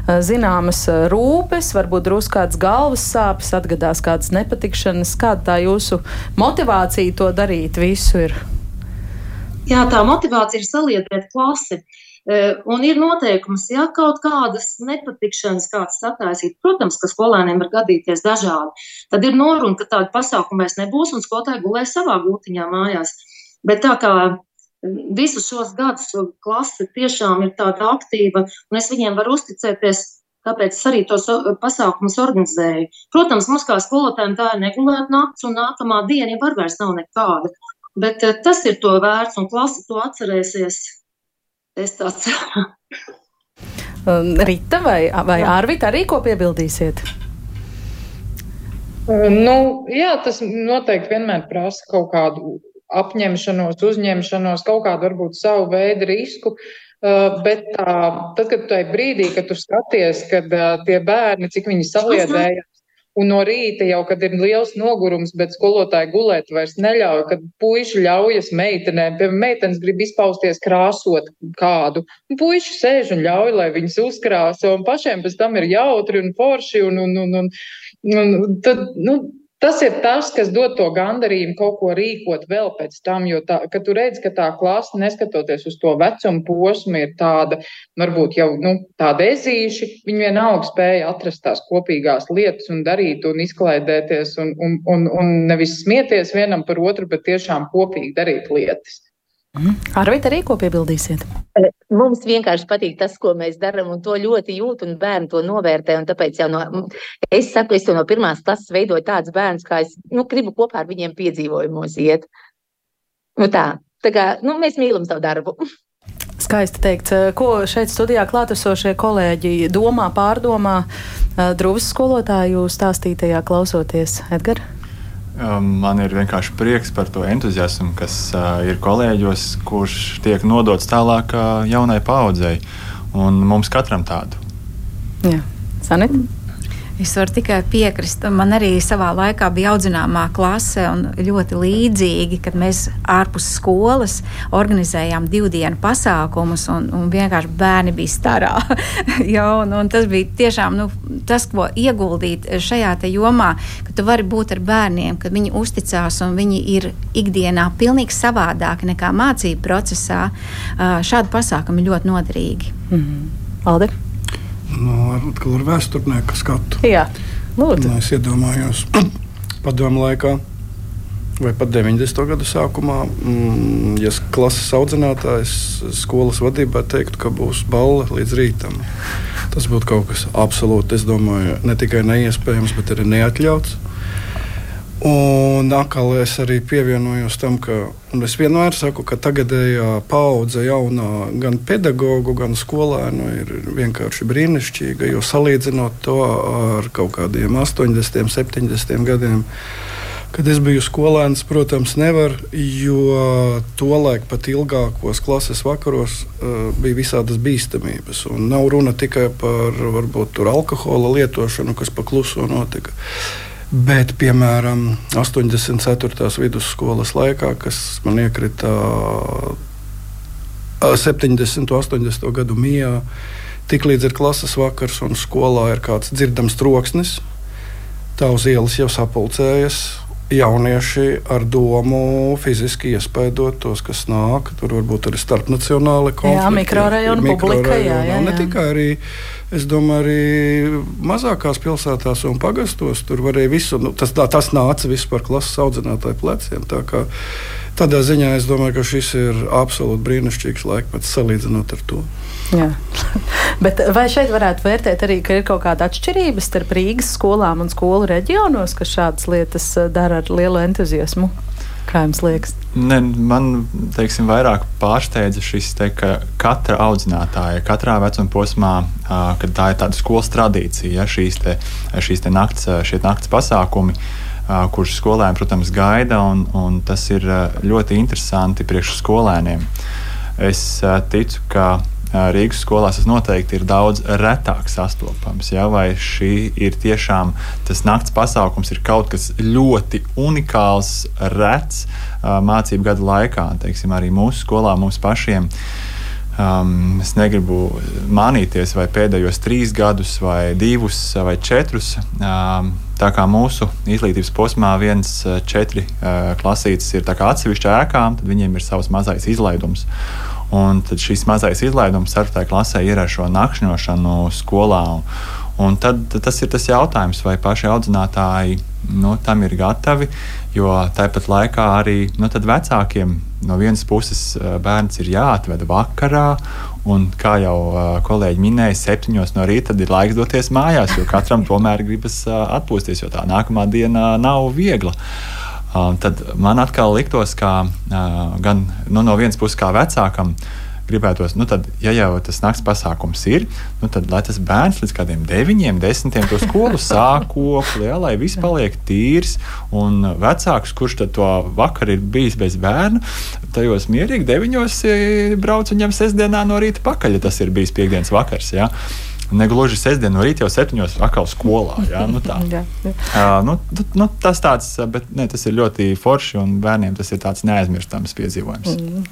zināmas rūpes, varbūt drusku kādas galvas sāpes, atgadās kādas nepatikšanas. Kāda tā jūsu motivācija to darīt visu ir? Jā, tā motivācija ir saliedēt klasi. Uh, Eh, un ir noteikums, ja kaut kādas nepatikšanas kāds sataisīt, protams, ka skolēniem var gadīties dažādi, tad ir noruna, ka tāda pasākuma vairs nebūs un skolotāji gulēs savā gultiņā mājās. Bet tā kā visus šos gadus klase tiešām ir tāda aktīva, un es viņiem varu uzticēties, tāpēc es arī tos pasākumus organizēju. Protams, mums kā skolotājiem tā ir negulēta nakts, un nākamā diena jau var vairs nav nekāda. Bet eh, tas ir to vērts, un klase to atcerēsies Es tāds. Rita vai, vai Arvita arī ko piebildīsiet? Nu, jā, tas noteikti vienmēr prasa kaut kādu apņemšanos, uzņemšanos, kaut kādu varbūt savu veidu risku. Bet tā, tad, kad tajā brīdī, kad tu skaties, kad tie bērni, cik viņi saliedējās, Un no rīta jau, kad ir liels nogurums, bet skolotāji gulēt vairs neļauj, kad puiši ļaujas meitenēm, piemēram, meitenes grib izpausties krāsot kādu. Un puiši sēž un ļauj, lai viņas uzkrāso, un pašiem pēc tam ir jautri un forši, un, un, un, un, un tad, nu, Tas ir tas, kas dod to gandarījumu kaut ko rīkot vēl pēc tam, jo tā, tu redz, ka tā klase, neskatoties uz to vecumu posmu, ir tāda, varbūt jau nu, tāda ezīši, viņi vienalga spēja atrast tās kopīgās lietas un darīt un izklaidēties un, un, un, un nevis smieties vienam par otru, bet tiešām kopīgi darīt lietas. Mhm. Arvīt, arī ko piebildīsiet? E, mums vienkārši patīk tas, ko mēs darām, un to ļoti jūt, un bērni to novērtē. Tāpēc jau no, es saku, es to no pirmās klases veidoju tādus bērnus, kā es nu, gribu kopā ar viņiem piedzīvojumos iet. Nu tā, tā kā nu, mēs mīlam savu darbu. Skaisti teikts. E, ko šeit studijā klātesošie kolēģi domā, pārdomā? E, Drūzes skolotāju stāstītajā klausoties, Edgars? Um, man ir vienkārši prieks par to entuziasmu, kas uh, ir kolēģos, kurš tiek nodots tālāk uh, jaunai paudzei. Un mums katram tādu. Jā, Sanita. Es varu tikai piekrist. Man arī savā laikā bija audzināmā klase, un ļoti līdzīgi, kad mēs ārpus skolas organizējām divu dienu pasākumus, un, un vienkārši bērni bija starā. *laughs* ja, un, un tas bija tiešām nu, tas, ko ieguldīt šajā jomā, ka tu vari būt ar bērniem, kad viņi uzticās un viņi ir ikdienā pilnīgi savādāki nekā mācību procesā. Šādi pasākumi ļoti noderīgi. Mm -hmm. Alde? No, atkal ar vēsturnieku skatu. Jā, lūdzu. Un es iedomājos *clears throat* padomu laikā. Vai pat 90. gada sākumā, mm, ja klases audzinātājs skolas vadībā teiktu, ka būs balva līdz rītam, tas būtu kaut kas absolūti, es domāju, ne tikai neiespējams, bet arī neatļauts. Un atkal es arī pievienojos tam, ka es vienmēr saku, ka tagadējā paudze jaunā gan pedagoģu, gan skolēnu ir vienkārši brīnišķīga. Jo salīdzinot to ar kaut kādiem 80, 70 gadiem, Kad es biju skolēns, protams, nevar, jo tolaik pat ilgākos klases vakaros uh, bija visādas bīstamības. Un nav runa tikai par varbūt alkohola lietošanu, kas pakluso notika. Bet, piemēram, 84. vidusskolas laikā, kas man iekrita 70. un 80. gadu mijā, tiklīdz ir klases vakars un skolā ir kāds dzirdams troksnis, tā uz ielas jau sapulcējas jaunieši ar domu fiziski iespaidot tos, kas nāk. Tur varbūt arī starpnacionāli konflikti. Jā, mikrorajonu publika. Jā, jā, jā. Ne tikai arī, es domāju, arī mazākās pilsētās un pagastos. Tur varēja visu, nu, tas, tā, tas nāca viss par klases audzinātāju pleciem. Tā kā, tādā ziņā es domāju, ka šis ir absolūti brīnišķīgs laikmets salīdzinot ar to. *laughs* Bet vai šeit varētu vērtēt arī, ka ir kaut kāda atšķirība starp Rīgas skolām un skolu reģionos, kas šādas lietas eh, dara ar lielu entuziasmu? Kā jums liekas? Ne, man teiksim, vairāk pārsteidza šis, te, ka katra audzinātāja, katrā vecuma posmā, kad tā ir tāda skolas tradīcija, ja, šīs, te, šīs te nakts, nakts pasākumi, kurus skolēni, protams, gaida, un, un tas ir ļoti interesanti priekš skolēniem. Es ticu, ka Rīgas skolās tas noteikti ir daudz retāk sastopams. Ja? Vai šī ir tiešām tas nakts pasākums, ir kaut kas ļoti unikāls, rets mācību gadu laikā, teiksim, arī mūsu skolā, mums pašiem. Um, es negribu mānīties, vai pēdējos trīs gadus, vai divus, vai četrus. Um, tā kā mūsu izglītības posmā viens, četri uh, klasītes ir atsevišķi ēkām, tad viņiem ir savs mazais izlaidums. Un tad šis mazais izlaidums starptā klasē ir ar šo nakšņošanu skolā. Un tad, tas ir tas jautājums, vai paši audzinātāji nu, tam ir gatavi. Jo tāpat laikā arī nu, vecākiem no vienas puses bērns ir jāatved vakarā, un kā jau kolēģi minēja, septiņos no rīta ir laiks doties mājās, jo katram tomēr gribas atpūsties, jo tā nākamā diena nav viegla. Uh, tad man atkal liktos, ka uh, gan nu, no vienas puses, kā vecākam, gribētos, nu, tad, ja jau tas nakts pasākums ir, nu, tad lai tas bērns līdz kādiem deviņiem, desmitiem to skolu sāk kopli, ja, lai viss paliek tīrs. Un vecāks, kurš to vakar ir bijis bez bērna, tajos mierīgi deviņos brauc un ņem sestdienā no rīta pakaļ, ja tas ir bijis piekdienas vakars. Ja. Negluži sestdien no rīta jau septiņos atkal skolā. Jā, nu tā. *laughs* jā, jā. Uh, nu, nu, tas, tāds, bet, ne, tas ir ļoti forši un bērniem tas ir tāds neaizmirstams piedzīvojums. Mm.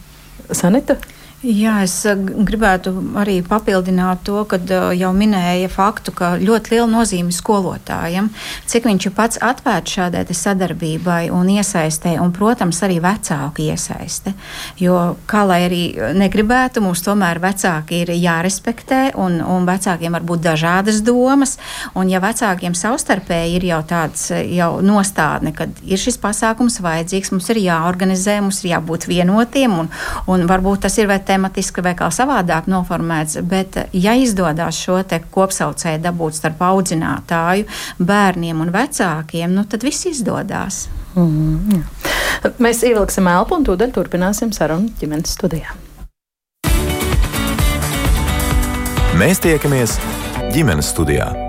Sanita? Jā, es eh, gribētu arī papildināt to, kad eh, jau minēja faktu, ka ļoti liela nozīme skolotājiem, cik viņš ir pats atvērts šādai sadarbībai un iesaistē, un, protams, arī vecāku iesaiste. Jo, kā lai arī negribētu, mums tomēr vecāki ir jārespektē, un, un vecākiem var būt dažādas domas, un ja vecākiem savstarpēji ir jau tāds jau nostādne, ka ir šis pasākums vajadzīgs, mums ir jāorganizē, mums ir jābūt vienotiem, un, un varbūt tas ir vai te tematiski vai kā savādāk noformēts, bet ja izdodas šo kopsaucēju dabūt starp audzinātāju, bērniem un vecākiem, nu, tad viss izdodas. Mm, jā. Mēs ievilksim elpu un tūdaļ turpināsim sarunu ģimenes studijā. Mēs tiekamies ģimenes studijā.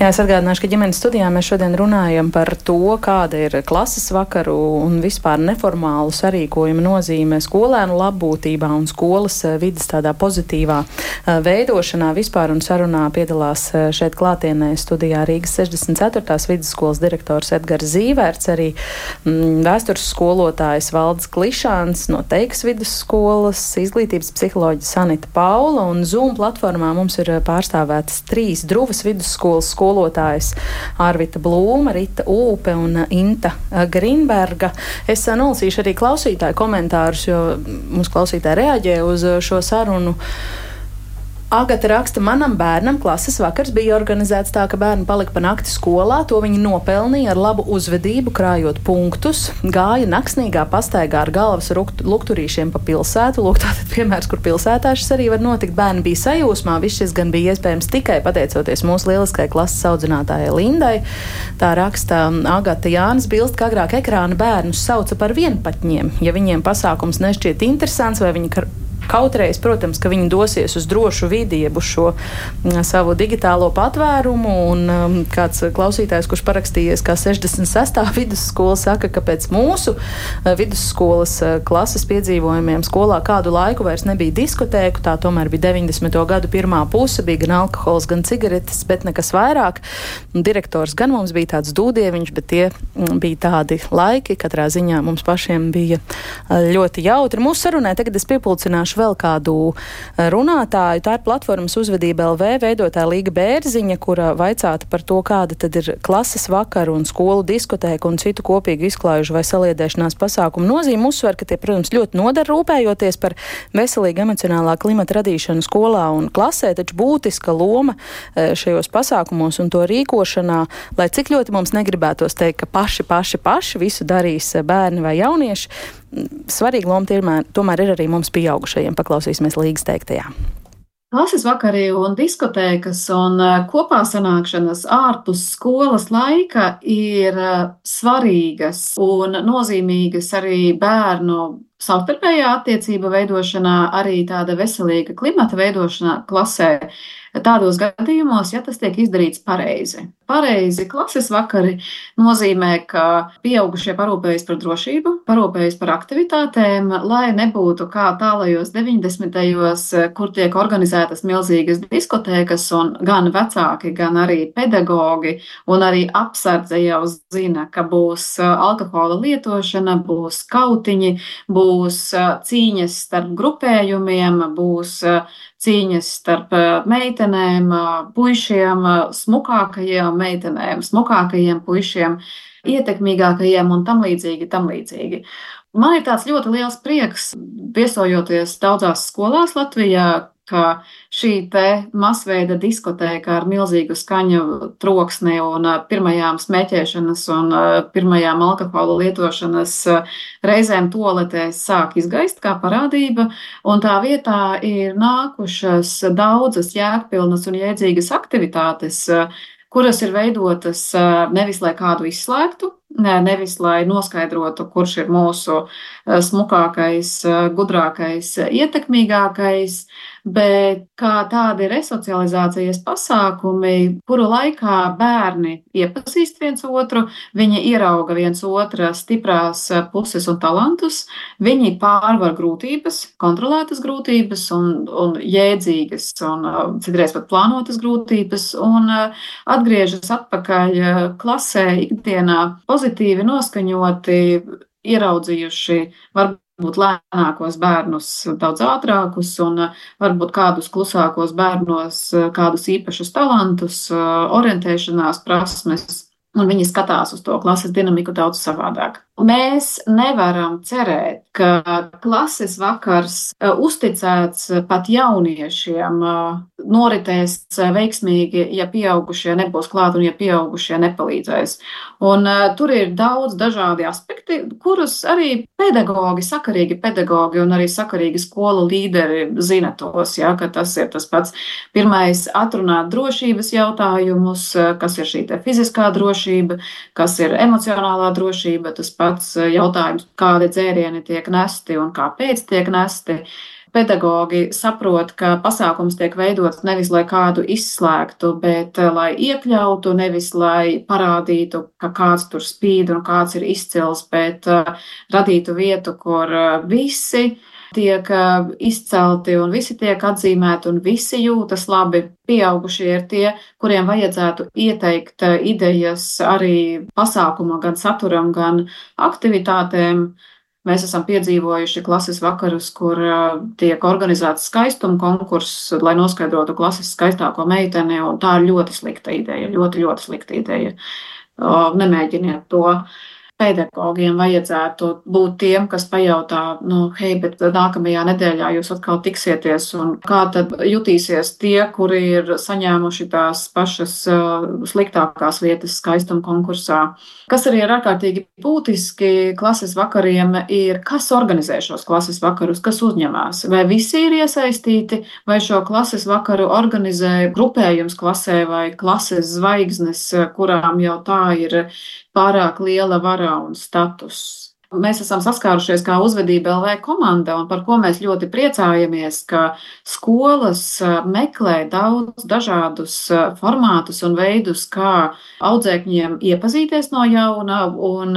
Jā, es atgādināšu, ka ģimenes studijā mēs šodien runājam par to, kāda ir klases vakaru un vispār neformālu sarīkojumu nozīme skolēnu labbūtībā un skolas eh, vidas tādā pozitīvā eh, veidošanā vispār un sarunā piedalās eh, šeit klātienē studijā Rīgas 64. vidusskolas direktors Edgars Zīvērts, arī mm, vēstures skolotājs Valdes Klišāns no Teiks vidusskolas, izglītības psiholoģija Sanita Paula un Zoom platformā mums ir pārstāvētas trīs Druvas vidusskolas skolas skolotājas Arvita Blūma, Rita Ūpe un Inta Grinberga. Es nolasīšu arī klausītāju komentārus, jo mums klausītāji reaģē uz šo sarunu. Agata raksta, manam bērnam klases vakars bija organizēts tā, ka bērni palika pa nakti skolā. To viņi nopelnīja ar labu uzvedību, krājot punktus. Gāja naksnīgā pastaigā ar galvas lukturīšiem pa pilsētu. Lūk, tātad piemērs, kur pilsētā šis arī var notikt. Bērni bija sajūsmā. Viss šis gan bija iespējams tikai pateicoties mūsu lieliskajai klases audzinātājai Lindai. Tā raksta Agata Jānis Bilst, ka agrāk ekrāna bērnus sauca par vienpatņiem. Ja viņiem pasākums nešķiet interesants vai viņi kautrējas, protams, ka viņi dosies uz drošu vidi, jeb uz šo savu digitālo patvērumu. Un um, kāds klausītājs, kurš parakstījies kā 66. *laughs* vidusskola, saka, ka pēc mūsu uh, vidusskolas uh, klases piedzīvojumiem skolā kādu laiku vairs nebija diskotēku. Tā tomēr bija 90. gadu pirmā puse, bija gan alkohols, gan cigaretes, bet nekas vairāk. Direktors gan mums bija tāds dūdieviņš, bet tie bija tādi laiki. Katrā ziņā mums pašiem bija uh, ļoti jautri. Mūsu sarunai tagad es piepulcināšu vēl kādu eh, runātāju. Tā ir platformas uzvedība LV veidotāja Līga Bērziņa, kura vaicāta par to, kāda tad ir klases vakaru un skolu diskotēku un citu kopīgu izklājušu vai saliedēšanās pasākumu nozīme. Uzsver, ka tie, protams, ļoti nodara rūpējoties par veselīgu emocionālā klimata radīšanu skolā un klasē, taču būtiska loma eh, šajos pasākumos un to rīkošanā, lai cik ļoti mums negribētos teikt, ka paši, paši, paši visu darīs eh, bērni vai jaunieši, svarīga loma tomēr, tomēr ir arī mums pieaugušajiem. Paklausīsimies līgas teiktajā. Klases vakarī un diskotēkas un eh, kopā sanākšanas ārpus skolas laika ir eh, svarīgas un nozīmīgas arī bērnu savstarpējā attiecība veidošanā, arī tāda veselīga klimata veidošanā klasē. Tādos gadījumos, ja tas tiek izdarīts pareizi. Pareizi klases vakari nozīmē, ka pieaugušie parūpējas par drošību, parūpējas par aktivitātēm, lai nebūtu kā tālajos 90. gados, kur tiek organizētas milzīgas diskotēkas, un gan vecāki, gan arī pedagogi un arī apsardze jau zina, ka būs alkohola lietošana, būs kautiņi, būs cīņas starp grupējumiem, būs cīņas starp meitenēm, puišiem, smukākajiem meitenēm, smukākajiem puišiem, ietekmīgākajiem un tam līdzīgi, tam līdzīgi. Man ir tāds ļoti liels prieks, viesojoties daudzās skolās Latvijā, ka šī masveida diskotēka ar milzīgu skaņu troksni un pirmajām smēķēšanas un pirmajām alkohola lietošanas reizēm toaletēs sāk izgaist kā parādība, un tā vietā ir nākušas daudzas jēgpilnas un jēdzīgas aktivitātes, kuras ir veidotas nevis lai kādu izslēgtu, nevis lai noskaidrotu, kurš ir mūsu smukākais, gudrākais, ietekmīgākais, bet kā tādi resocializācijas pasākumi, kuru laikā bērni iepazīst viens otru, viņi ierauga viens otra stiprās puses un talantus, viņi pārvar grūtības, kontrolētas grūtības un, un jēdzīgas un citreiz pat plānotas grūtības un atgriežas atpakaļ klasē ikdienā pozitīvi noskaņoti, ieraudzījuši varbūt lēnākos bērnus daudz ātrākus, un varbūt kādus klusākos bērnos kādus īpašus talantus, orientēšanās prasmes, un viņi skatās uz to klases dinamiku daudz savādāk. Mēs nevaram cerēt, ka klases vakars e, uzticēts pat jauniešiem e, noritēs veiksmīgi, ja pieaugušie nebūs klāt un ja pieaugušie nepalīdzēs. Un e, tur ir daudz dažādi aspekti, kurus arī pedagogi, sakarīgi pedagogi un arī sakarīgi skolu līderi zina tos, ja, ka tas ir tas pats pirmais atrunāt drošības jautājumus, kas ir šī fiziskā drošība, kas ir emocionālā drošība, tas pats pats eh, jautājums, kādi dzērieni tiek nesti un kāpēc tiek nesti. Pedagogi saprot, ka pasākums tiek veidots nevis lai kādu izslēgtu, bet eh, lai iekļautu, nevis lai parādītu, ka kāds tur spīd un kāds ir izcils, bet uh, radītu vietu, kur uh, visi tiek izcelti un visi tiek atzīmēti un visi jūtas labi. Pieaugušie ir tie, kuriem vajadzētu ieteikt idejas arī pasākuma, gan saturam, gan aktivitātēm. Mēs esam piedzīvojuši klases vakarus, kur tiek organizēts skaistuma konkurss, lai noskaidrotu klases skaistāko meiteni, tā ir ļoti slikta ideja, ļoti, ļoti slikta ideja. Nemēģiniet to pedagogiem vajadzētu būt tiem, kas pajautā, nu, hei, bet nākamajā nedēļā jūs atkal tiksieties, un kā tad jutīsies tie, kuri ir saņēmuši tās pašas uh, sliktākās vietas skaistuma konkursā. Kas arī ir ārkārtīgi būtiski klases vakariem, ir kas organizē šos klases vakarus, kas uzņemās. Vai visi ir iesaistīti, vai šo klases vakaru organizē grupējums klasē vai klases zvaigznes, kurām jau tā ir pārāk liela vara un status. Mēs esam saskārušies kā uzvedība LV komanda, un par ko mēs ļoti priecājamies, ka skolas meklē daudz dažādus formātus un veidus, kā audzēkņiem iepazīties no jauna un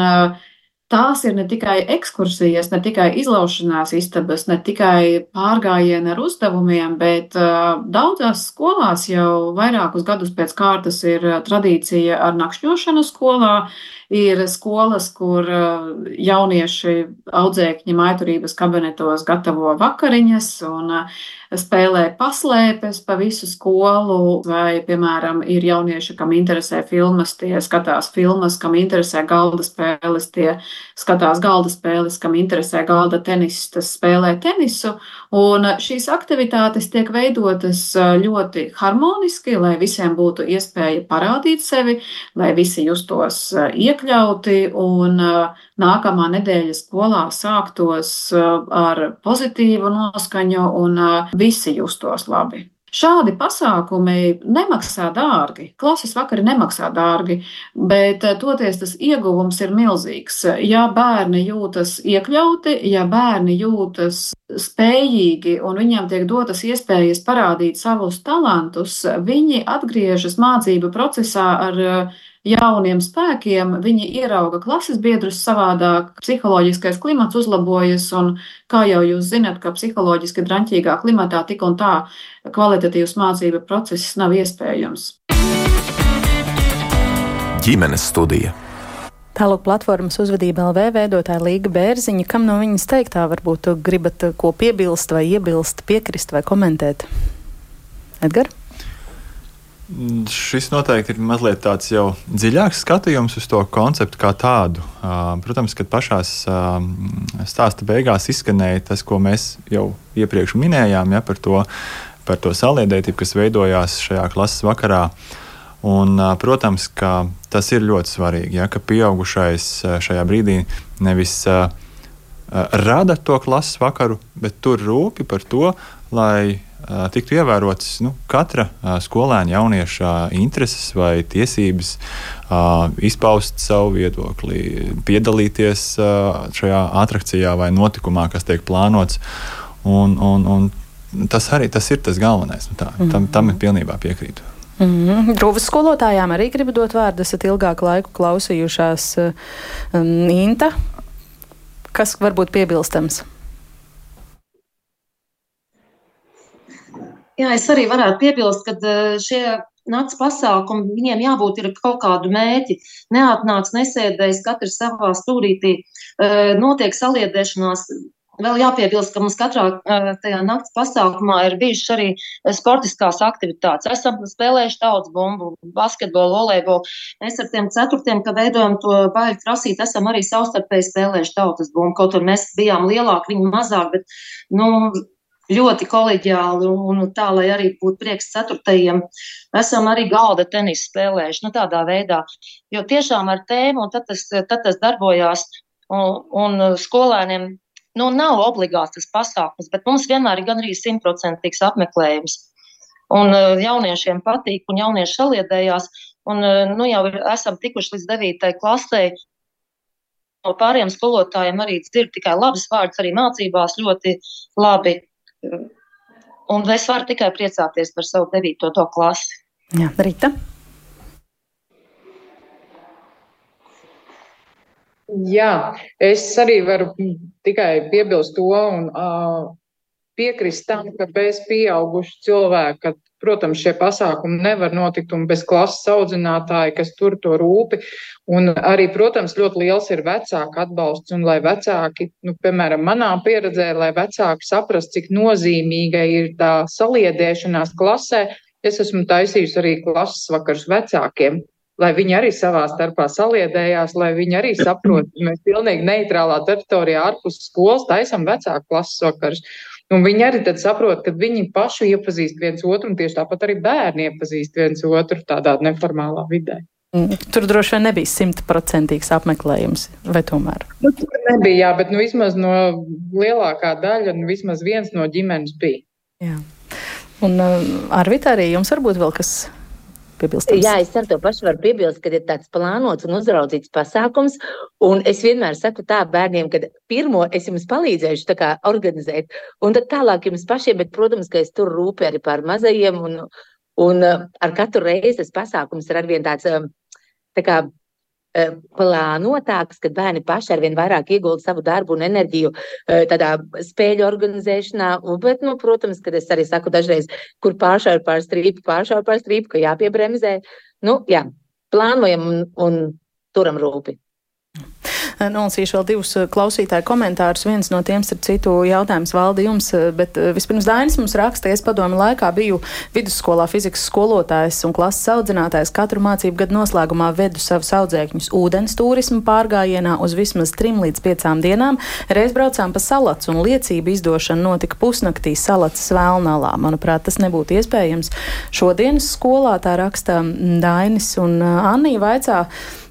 tās ir ne tikai ekskursijas, ne tikai izlaušanās istabas, ne tikai pārgājieni ar uzdevumiem, bet daudzās skolās jau vairākus gadus pēc kārtas ir tradīcija ar nakšņošanu skolā. Ir skolas, kur jaunieši audzēkņi maiturības kabinetos gatavo vakariņas un uh, spēlē paslēpes pa visu skolu, vai, piemēram, ir jaunieši, kam interesē filmas, tie skatās filmas, kam interesē galda spēles, tie skatās galda spēles, kam interesē galda tenis, tas spēlē tenisu. Un šīs aktivitātes tiek veidotas ļoti harmoniski, lai visiem būtu iespēja parādīt sevi, lai visi justos iekļauti un nākamā nedēļa skolā sāktos ar pozitīvu noskaņu un visi justos labi. Šādi pasākumi nemaksā dārgi. Klases vakari nemaksā dārgi, bet eh, toties tas ieguvums ir milzīgs. Ja bērni jūtas iekļauti, ja bērni jūtas spējīgi un viņiem tiek dotas iespējas parādīt savus talantus, viņi atgriežas mācību procesā ar uh, jauniem spēkiem, viņi ierauga klases biedrus savādāk, psiholoģiskais klimats uzlabojas, un kā jau jūs zinat, ka psiholoģiski draņķīgā klimatā tik un tā kvalitatīvs mācība process nav iespējams. Ģimenes studija. Tālāk platformas uzvedība LV veidotāja Līga Bērziņa. Kam no viņas teiktā varbūt gribat ko piebilst vai iebilst, piekrist vai komentēt? Edgars? Šis noteikti ir mazliet tāds jau dziļāks skatījums uz to konceptu kā tādu. Protams, kad pašā stāsta beigās izskanēja tas, ko mēs jau iepriekš minējām, ja, par, to, par to saliedētību, kas veidojās šajā klases vakarā. Un, protams, ka tas ir ļoti svarīgi, ja, ka pieaugušais šajā brīdī nevis rada to klases vakaru, bet tur rūpi par to, lai tiktu ievērotas nu, katra skolēna jaunieša intereses vai tiesības izpaust savu viedokli, piedalīties šajā attrakcijā vai notikumā, kas tiek plānots. Un, un, un tas arī tas ir tas galvenais. Nu, tā, tam, tam ir pilnībā piekrītu. Mm -hmm. Rūvas skolotājām arī gribu dot vārdu. Esat ilgāku laiku klausījušās um, Inta. Kas var būt piebilstams? Jā, es arī varētu piebilst, ka eh, šie nakts pasākumi, viņiem jābūt ir kaut kādu mēķi. Neatnāc, nesēdējis, katrs savā stūrītī, eh, notiek saliedēšanās. Vēl jāpiebilst, ka mums katrā eh, tajā nakts pasākumā ir bijušas arī sportiskās aktivitātes. Esam spēlējuši daudz bumbu, basketbolu, volejbolu. Mēs ar tiem ceturtiem, ka veidojam to baļu krasīt, esam arī savstarpēji spēlējuši tautas bumbu. Kaut arī mēs bijām lielāki, viņi mazāk, bet, nu, ļoti kolēģiāli un tā, lai arī būtu prieks ceturtajiem. Esam arī galda tenisu spēlējuši, nu tādā veidā, jo tiešām ar tēmu, un tad tas, tad tas darbojās, un, un skolēniem, nu, nav obligāts tas pasākums, bet mums vienmēr ir gan arī simtprocentīgs apmeklējums. Un uh, jauniešiem patīk, un jaunieši saliedējās, un uh, nu jau esam tikuši līdz devītai klasē, no pāriem skolotājiem arī dzird tikai labas vārdas, arī mācībās ļoti labi. Un es varu tikai priecāties par savu devīto to klasi. Jā, Rīta. Jā, es arī varu tikai piebilst to un uh, piekrist tam, ka bez pieaugušu cilvēka, protams, šie pasākumi nevar notikt un bez klases audzinātāja, kas tur to rūpi. Un arī, protams, ļoti liels ir vecāku atbalsts, un lai vecāki, nu, piemēram, manā pieredzē, lai vecāki saprast, cik nozīmīga ir tā saliedēšanās klasē, es esmu taisījusi arī klases vakars vecākiem, lai viņi arī savā starpā saliedējās, lai viņi arī saprot, ka mēs pilnīgi neitrālā teritorijā ārpus skolas taisam vecāku klases vakars. Un viņi arī tad saprot, ka viņi paši iepazīst viens otru, un tieši tāpat arī bērni iepazīst viens otru tādā neformālā vidē. Mm, tur droši vien nebija simtprocentīgs apmeklējums, vai tomēr? Nu, tur nebija, jā, bet nu, vismaz no lielākā daļa, nu, vismaz viens no ģimenes bija. Jā. Un uh, Arvita arī jums varbūt vēl kas piebilstams? Jā, es ar to pašu varu piebilst, ka ir tāds plānots un uzraudzīts pasākums. Un es vienmēr saku tā bērniem, ka pirmo es jums palīdzēšu kā, organizēt, un tad tālāk jums pašiem, bet, protams, ka es tur rūpēju arī par mazajiem. Un, un ar katru reizi tas pasākums ir arvien tāds tā kā, plānotāks, kad bērni paši ar vien vairāk iegulda savu darbu un enerģiju tādā spēļu organizēšanā. Bet, nu, protams, kad es arī saku dažreiz, kur pāršāvu pār strīpu, pāršāvu pār strīpu, ka jāpiebremzē. Nu, jā, plānojam un, un turam rūpi. Nolasīšu vēl divus eh, klausītāju komentārus. Viens no tiem, starp citu, jautājums valdi jums, eh, bet eh, vispirms Dainis mums raksta, es padomu laikā biju vidusskolā fizikas skolotājs un klases audzinātājs. Katru mācību gadu noslēgumā vedu savus audzēkņus ūdens turismu pārgājienā uz vismaz trim līdz piecām dienām. Reiz braucām pa salats un liecību izdošana notika pusnaktī salats Svēlnalā. Manuprāt, tas nebūtu iespējams šodienas skolā, tā raksta Dainis un Anī vaicā.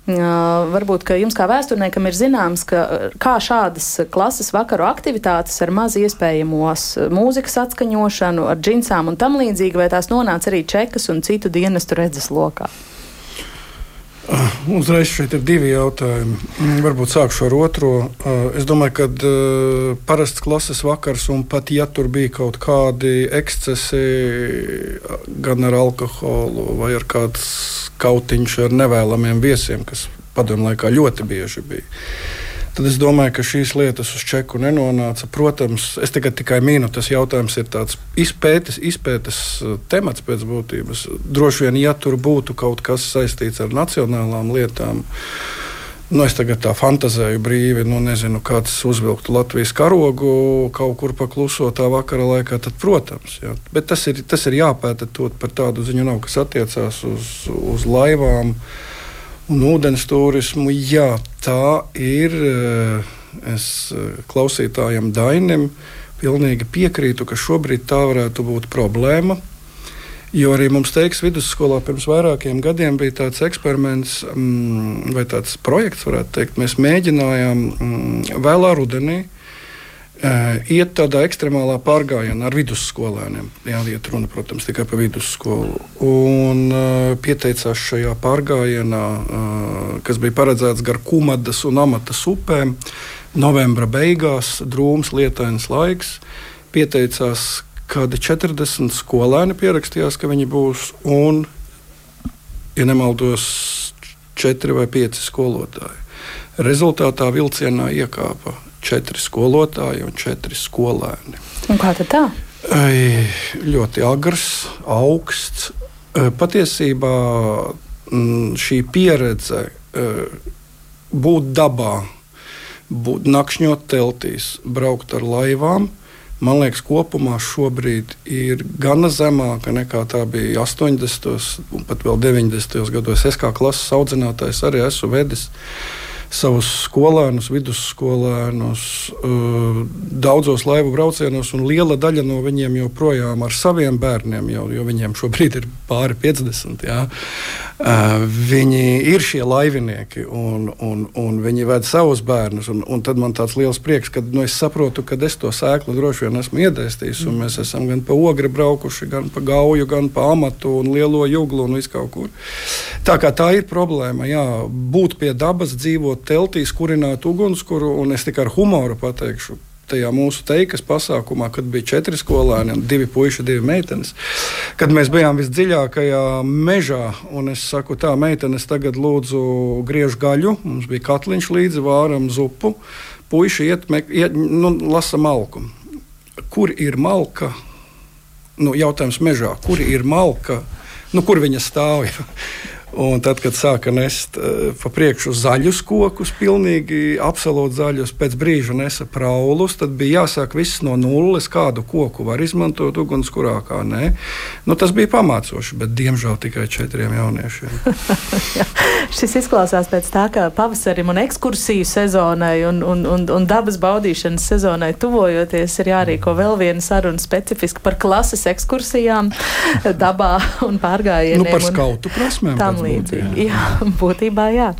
Varbūt, jums kā vēsturniekam ir zināms, ka kā šādas klases vakaru aktivitātes ar maz iespējamos mūzikas atskaņošanu, ar džinsām un tam līdzīgi, vai tās nonāca arī čekas un citu dienestu redzes lokā? Uzreiz šeit ir divi jautājumi. Mm, varbūt sākšu ar otro. Es domāju, ka parasts klases vakars, un pat ja tur bija kaut kādi ekscesi, gan ar alkoholu, vai ar kādu kautiņš ar nevēlamiem viesiem, kas padomu laikā ļoti bieži bija tad es domāju, ka šīs lietas uz čeku nenonāca. Protams, es tikai, tikai mīnu, tas jautājums ir tāds izpētes, izpētes uh, temats pēc būtības. Droši vien, ja tur būtu kaut kas saistīts ar nacionālām lietām. Nu, es tagad tā fantāzēju brīvi, nu, nezinu, kāds uzvilktu Latvijas karogu kaut kur paklusotā vakara laikā. Tad, protams, jā. bet tas ir, tas ir jāpēta par tādu ziņu, nav, kas attiecās uz, uz laivām. Uh, Un ūdens turismu, jā, tā ir. Eh, es eh, klausītājam Dainam pilnīgi piekrītu, ka šobrīd tā varētu būt problēma. Jo arī mums teiks, vidusskolā pirms vairākiem gadiem bija tāds eksperiments mm, vai tāds projekts, varētu teikt. Mēs mēģinājām mm, vēlā rudenī uh, iet tādā ekstremālā pārgājienā ar vidusskolēniem. Jā, iet runa, protams, tikai par vidusskolu. Un uh, pieteicās šajā pārgājienā, uh, kas bija paredzēts gar Kumadas un Amatas upēm. Novembra beigās, drūms, lietains laiks. Pieteicās kādi 40 skolēni, pierakstījās, ka viņi būs. Un, ja nemaldos, 4 vai 5 skolotāji. Rezultātā vilcienā iekāpa četri skolotāji un četri skolēni. Un kā tā? Ai, ļoti agrs, augsts. Patiesībā šī pieredze būt dabā, būt nakšņot teltīs, braukt ar laivām. Man liekas, kopumā šobrīd ir gana zemāka nekā tā bija 80. un pat vēl 90. gados. Es kā klases audzinātājs arī esmu vedis uh, savus skolēnus, vidusskolēnus, uh, daudzos laivu braucienos, un liela daļa no viņiem joprojām ar saviem bērniem, jau, jo viņiem šobrīd ir pāri 50. Jā. Uh, viņi ir šie laivinieki, un, un, un viņi ved savus bērnus. Un, un tad man tāds liels prieks, ka nu, es saprotu, ka es to sēklu droši vien esmu iedēstījis. Mēs esam gan pa ogri braukuši, gan pa gauju, gan pa amatu un lielo juglu un visu kaut kur. Tā tā ir problēma, jā, būt pie dabas, dzīvot teltīs kurināt ugunskura, un es tikai ar humoru pateikšu. Tajā mūsu teikas pasākumā, kad bija četri skolēni, divi puiši, divi meitenes, kad mēs bijām visdziļākajā mežā. Es saku, tā meitenes tagad lūdzu griež gaļu, mums bija katliņš līdzi, vāram zupu. Puiši iet, iet nu, lasa malku. Kur ir malka? Nu, jautājums mežā, kur ir malka? Nu, kur viņa stāv? *laughs* Un tad, kad sāka nest uh, pa priekšu zaļus kokus, pilnīgi absolūti zaļus, pēc brīža nesa praulus, tad bija jāsāk viss no nulles, kādu koku var izmantot ugunskurā, kā nē. Nu, tas bija pamācoši, bet diemžēl tikai četriem jauniešiem. *laughs* Jā, šis izklausās pēc tā, ka pavasarim un ekskursiju sezonai un, un, un, un dabas baudīšanas sezonai tuvojoties ir jārīko vēl viena saruna specifiski par klases ekskursijām *laughs* dabā un pārgājieniem. Nu, par skautu prasmēm. Līdzīgi. Jā, *laughs* būtībā jā.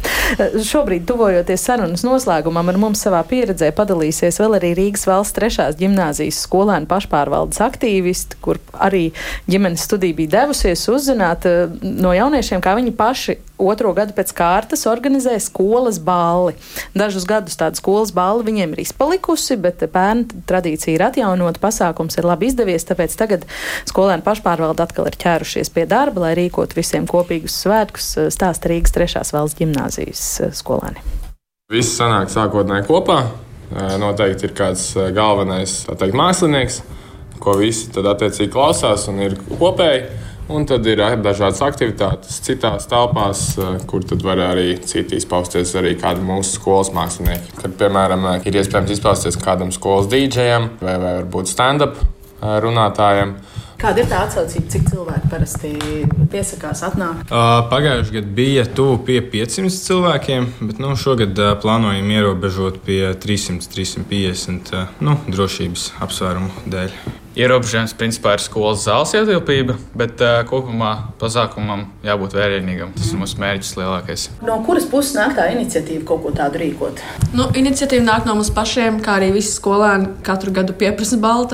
Šobrīd, tuvojoties sarunas noslēgumam, ar mums savā pieredzē padalīsies vēl arī Rīgas valsts trešās gimnāzijas skolēnu pašpārvaldes aktīvisti, kur arī ģimenes studija bija devusies uzzināt eh, no jauniešiem, kā viņi paši otro gadu pēc kārtas organizē skolas balli. Dažus gadus tāda skolas balva viņiem ir izpalikusi, bet pērnu tradīcija ir atjaunota, pasākums ir labi izdevies, tāpēc tagad skolēnu pašpārvalde atkal ir ķērušies pie darba, lai rīkotu visiem kopīgus svētkus, stāsta Rīgas trešās valsts gimnāzijas eh, skolēni. Visi sanāk sākotnēji kopā. Eh, noteikti ir kāds eh, galvenais teikt, mākslinieks, ko visi tad attiecīgi klausās un ir kopēji. Un tad ir dažādas aktivitātes citās telpās, kur tad var arī citi izpausties arī kādi mūsu skolas mākslinieki. Kad, piemēram, ir iespējams izpausties kādam skolas dīdžejam vai, vai varbūt stand-up runātājam. Kāda ir tā atsaucība, cik cilvēki parasti piesakās, atnāk? Uh, Pagājušajā gadā bija tuvu pie 500 cilvēkiem, bet nu, šogad uh, plānojam ierobežot pie 300-350 uh, nu, drošības apsvērumu dēļ. Ierobežojums principā ir skolas zāles ietilpība, bet uh, kopumā pasākumam jābūt vērienīgam. Tas ir mūsu mērķis lielākais. No kuras puses nāk tā iniciatīva kaut ko tādu rīkot? Nu, iniciatīva nāk no mums pašiem, kā arī visi skolēni katru gadu pieprasa balvu.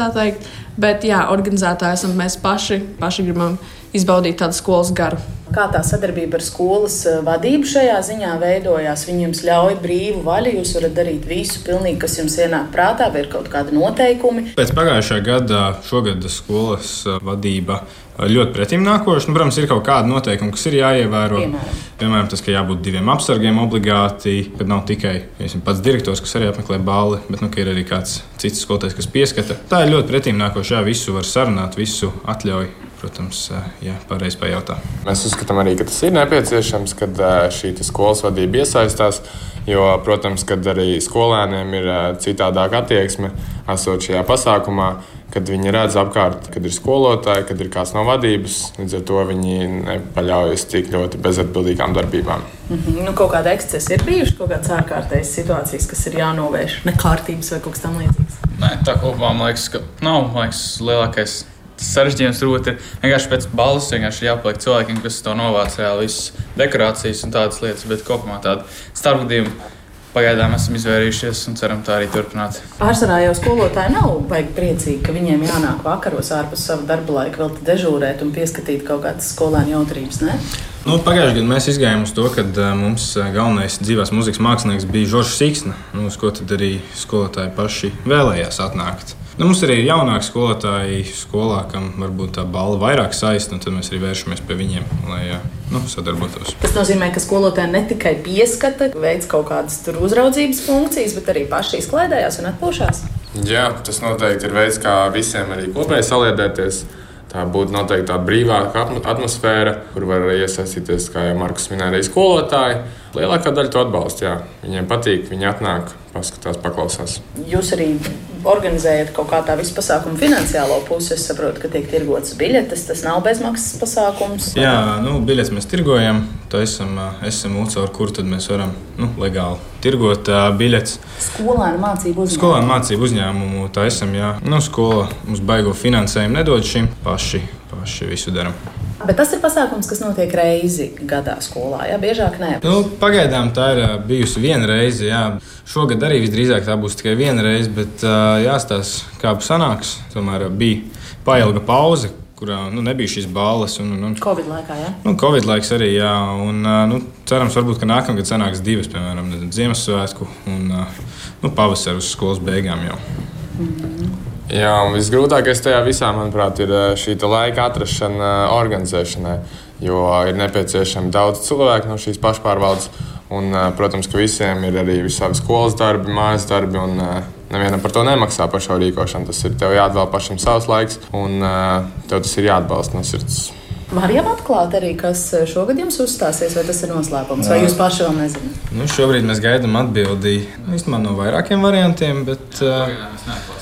Bet jā, organizētāji esam mēs paši, paši gribam izbaudīt tādu skolas garu. Kā tā sadarbība ar skolas eh, vadību šajā ziņā veidojās? Viņi jums ļauj brīvu vaļu, jūs varat darīt visu, pilnīgi, kas jums ienāk prātā, vai ir kaut kādi noteikumi? Pēc pagājušā gada šogad skolas eh, vadība ļoti pretim nākoši. Nu, protams, ir kaut kādi noteikumi, kas ir jāievēro. Piemēram, Piemēram tas, ka jābūt diviem apsargiem obligāti, kad nav tikai esmu, pats direktors, kas arī apmeklē balli, bet nu, ir arī kāds cits skolotājs, kas pieskata. Tā ir ļoti pretim nākoša. Jā, visu var sarunāt, visu atļauj. Protams, ja pareizi pajautā. Mēs uzskatām arī, ka tas ir nepieciešams, kad šī skolas vadība iesaistās. Jo, protams, kad arī skolēniem ir citādāka attieksme, esot šajā pasākumā, kad viņi redz apkārt, kad ir skolotāji, kad ir kāds no vadības. Līdz ar to viņi nepaļaujas tik ļoti bezatbildīgām darbībām. Mm -hmm. nu, kaut kāda ekscesa ir bijuši, kaut kādas ārkārtējas situācijas, kas ir jānovērš, nekārtības vai kaut kas tamlīdzīgs. Nē, tā kopumā man liekas, ka nav man liekas, lielākais. Sarežģījums rūti vienkārši pēc balvas, vienkārši jāpaliek cilvēkiem, kas to novāc reāli visas dekorācijas un tādas lietas, bet kopumā tāda starpgadījuma Pagaidām esam izvairījušies un ceram tā arī turpināt. Pārsvarā jau skolotāji nav baigi priecīgi, ka viņiem jānāk vakaros ārpus sava darba laika, vēl dežūrēt un pieskatīt kaut kādas skolēnu jautrības. Ne? Nu, Pagājušajā gadā mēs gājām uz to, ka mums galvenais dzīvās mūzikas mākslinieks bija Žoržs Siksna, nu, uz ko tad arī skolotāji paši vēlējās atnākt. Nu, mums arī ir jaunāki skolotāji skolā, kam varbūt tā balva vairāk saista, un tad mēs arī vēršamies pie viņiem, lai nu, sadarbotos. Tas nozīmē, ka skolotāji ne tikai pieskata, veids kaut kādas uzraudzības funkcijas, bet arī paši izklaidējās un atpūšās. Jā, tas noteikti ir veids, kā visiem arī kopēji saliedēties. Tā būtu noteikti tāda brīvāka atmosfēra, kur var iesaistīties, kā jau Markus minēja, arī skolotāji. Lielākā daļa to atbalsta. Jā. Viņiem patīk, viņi atnāk, paskatās, paklausās. Jūs arī organizējat kaut kā tā visu pasākumu finansiālo pusi. Es saprotu, ka tiek tirgotas biļetes. Tas nav bezmaksas pasākums. Jā, nu, biļetes mēs tirgojam. Tā esam, esam caur kuru mēs varam nu, legāli tirgot uh, biļetes. Skolēnu mācību uzņēmumu. Skolēnu mācību uzņēmumu tā esam. Jā. Nu, skola mums baigo finansējumu nedod šim. Paši, paši visu darām. Bet tas ir pasākums, kas notiek reizi gadā skolā. Jā, biežāk nē. Nu, pagaidām tā ir bijusi viena reize. Jā. Šogad arī visdrīzāk tā būs tikai viena reize, bet jāstāsta, kā sanāks. Tomēr bija pailga pauze, kurā nu, nebija šīs balvas. Un, un, Covid laikā, jā. Nu, Covid laiks arī, jā. Un, nu, cerams, varbūt, ka nākamgad sanāks divas, piemēram, Ziemassvētku un nu, pavasara uz skolas beigām jau. Mm -hmm. Jā, un visgrūtākais tajā visā, manuprāt, ir eh, šī laika atrašana eh, organizēšanai. Jo ir nepieciešami daudz cilvēku no šīs pašpārvaldes. Un, eh, protams, ka visiem ir arī visādi skolas darbi, mājas darbi. Un, nevienam par to nemaksā par šo rīkošanu. Tas ir tev jāatvēl pašam savs laiks, un tev tas ir jāatbalsta no sirds. Var jau atklāt arī, kas šogad jums uzstāsies, vai tas ir noslēpums, vai jūs paši vēl nezināt? Nu, šobrīd mēs gaidām atbildi īstenībā no vairākiem variantiem, bet. Uh,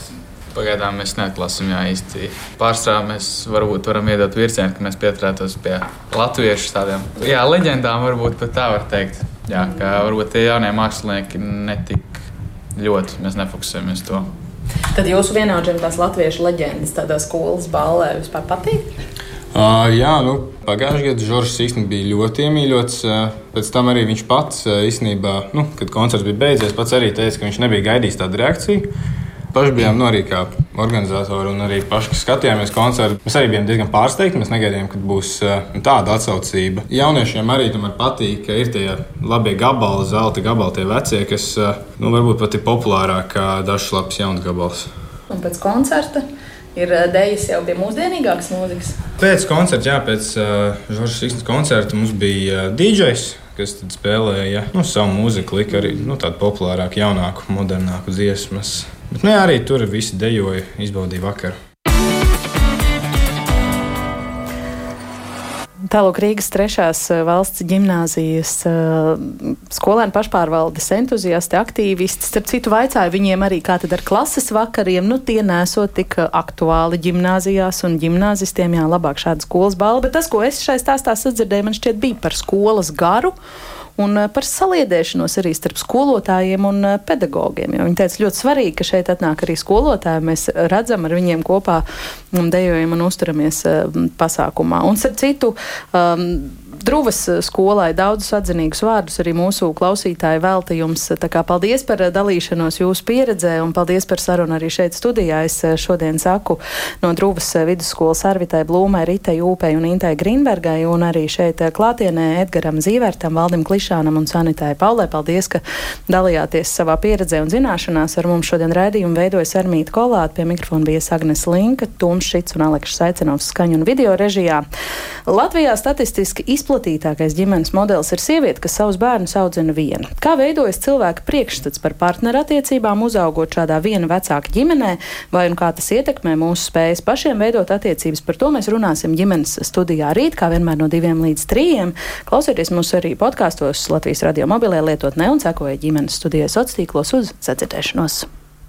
Pagaidām mēs neatklāsim jā, īsti. Pārsvarā mēs varbūt varam iedot virzienu, ka mēs pieturētos pie latviešu tādiem jā, leģendām, varbūt pat tā var teikt. Jā, ka varbūt tie jaunie mākslinieki netik ļoti mēs nefokusējamies to. Tad jūsu vienaudžiem tās latviešu leģendas tādā skolas ballē vispār patīk? Uh, jā, nu, pagājušajā gadā Žoržs īstenībā bija ļoti iemīļots. Pēc tam arī viņš pats īstenībā, nu, kad koncerts bija beidzies, pats arī teica, ka viņš nebija gaidījis tādu reakciju. Paši bijām nu, arī kā organizatori un arī paši, kas skatījāmies koncertu. Mēs arī bijām diezgan pārsteigti. Mēs negaidījām, ka būs nu, tāda atsaucība. Jauniešiem arī patīk, ka ir tie labie gabali, zelta gabali, tie vecie, kas nu, varbūt pat ir populārāki kā dažs labs jauns gabals. Un pēc koncerta ir eh, dēļas jau pie mūsdienīgākas mūzikas. Pēc koncerta, jā, pēc uh, Žoržas Siksnas koncerta mums bija uh, DJs. Kas spēlēja nu, savu mūziku, lika arī nu, tādu populārāku, jaunāku, modernāku dziesmas. Bet nu, jā, arī tur visi dejoja, izbaudīja vakaru. Tālāk Rīgas trešās eh, valsts gimnāzijas eh, skolēnu pašpārvaldes entuziasti, aktīvisti. Starp citu, vaicāju viņiem arī, kā tad ar klases vakariem, nu tie nesot tik aktuāli gimnāzijās un gimnāzistiem, jā, labāk šāda skolas balva. Bet tas, ko es šai stāstā sadzirdēju, man šķiet bija par skolas garu un eh, par saliedēšanos arī starp skolotājiem un eh, pedagogiem. Jo viņi teica, ļoti svarīgi, ka šeit atnāk arī skolotāji. Mēs redzam ar viņiem kopā, mm, dejojam un uzturamies eh, pasākumā. Un starp citu, um, Druvas skolai daudzus atzinīgus vārdus arī mūsu klausītāji velta jums. Tā kā paldies par dalīšanos jūsu pieredzē un paldies par sarunu arī šeit studijā. Es šodien saku no Druvas vidusskolas Arvitai Blūmai, Ritai Jūpei un Intai Grīnbergai un arī šeit klātienē Edgaram Zīvērtam, Valdim Klišānam un Sanitai Paulē. Paldies, ka dalījāties savā pieredzē un zināšanās ar mums šodien raidījumu veidojas Armīta Kolāta. Pie mikrofona bija Agnes Linka, Tums Šits un Alekšs Saicenovs skaņu un video režijā. Latvijā statistiski izplatīts izplatītākais ģimenes modelis ir sieviete, kas savus bērnus audzina viena. Kā veidojas cilvēka priekšstats par partnerattiecībām, uzaugot šādā viena vecāka ģimenē, vai un kā tas ietekmē mūsu spējas pašiem veidot attiecības, par to mēs runāsim ģimenes studijā rīt, kā vienmēr no diviem līdz trījiem. Klausieties mūs arī podkāstos Latvijas radio mobilē lietotnē un sekojiet ģimenes studijas sociālos tīklos uz sadzirdēšanos.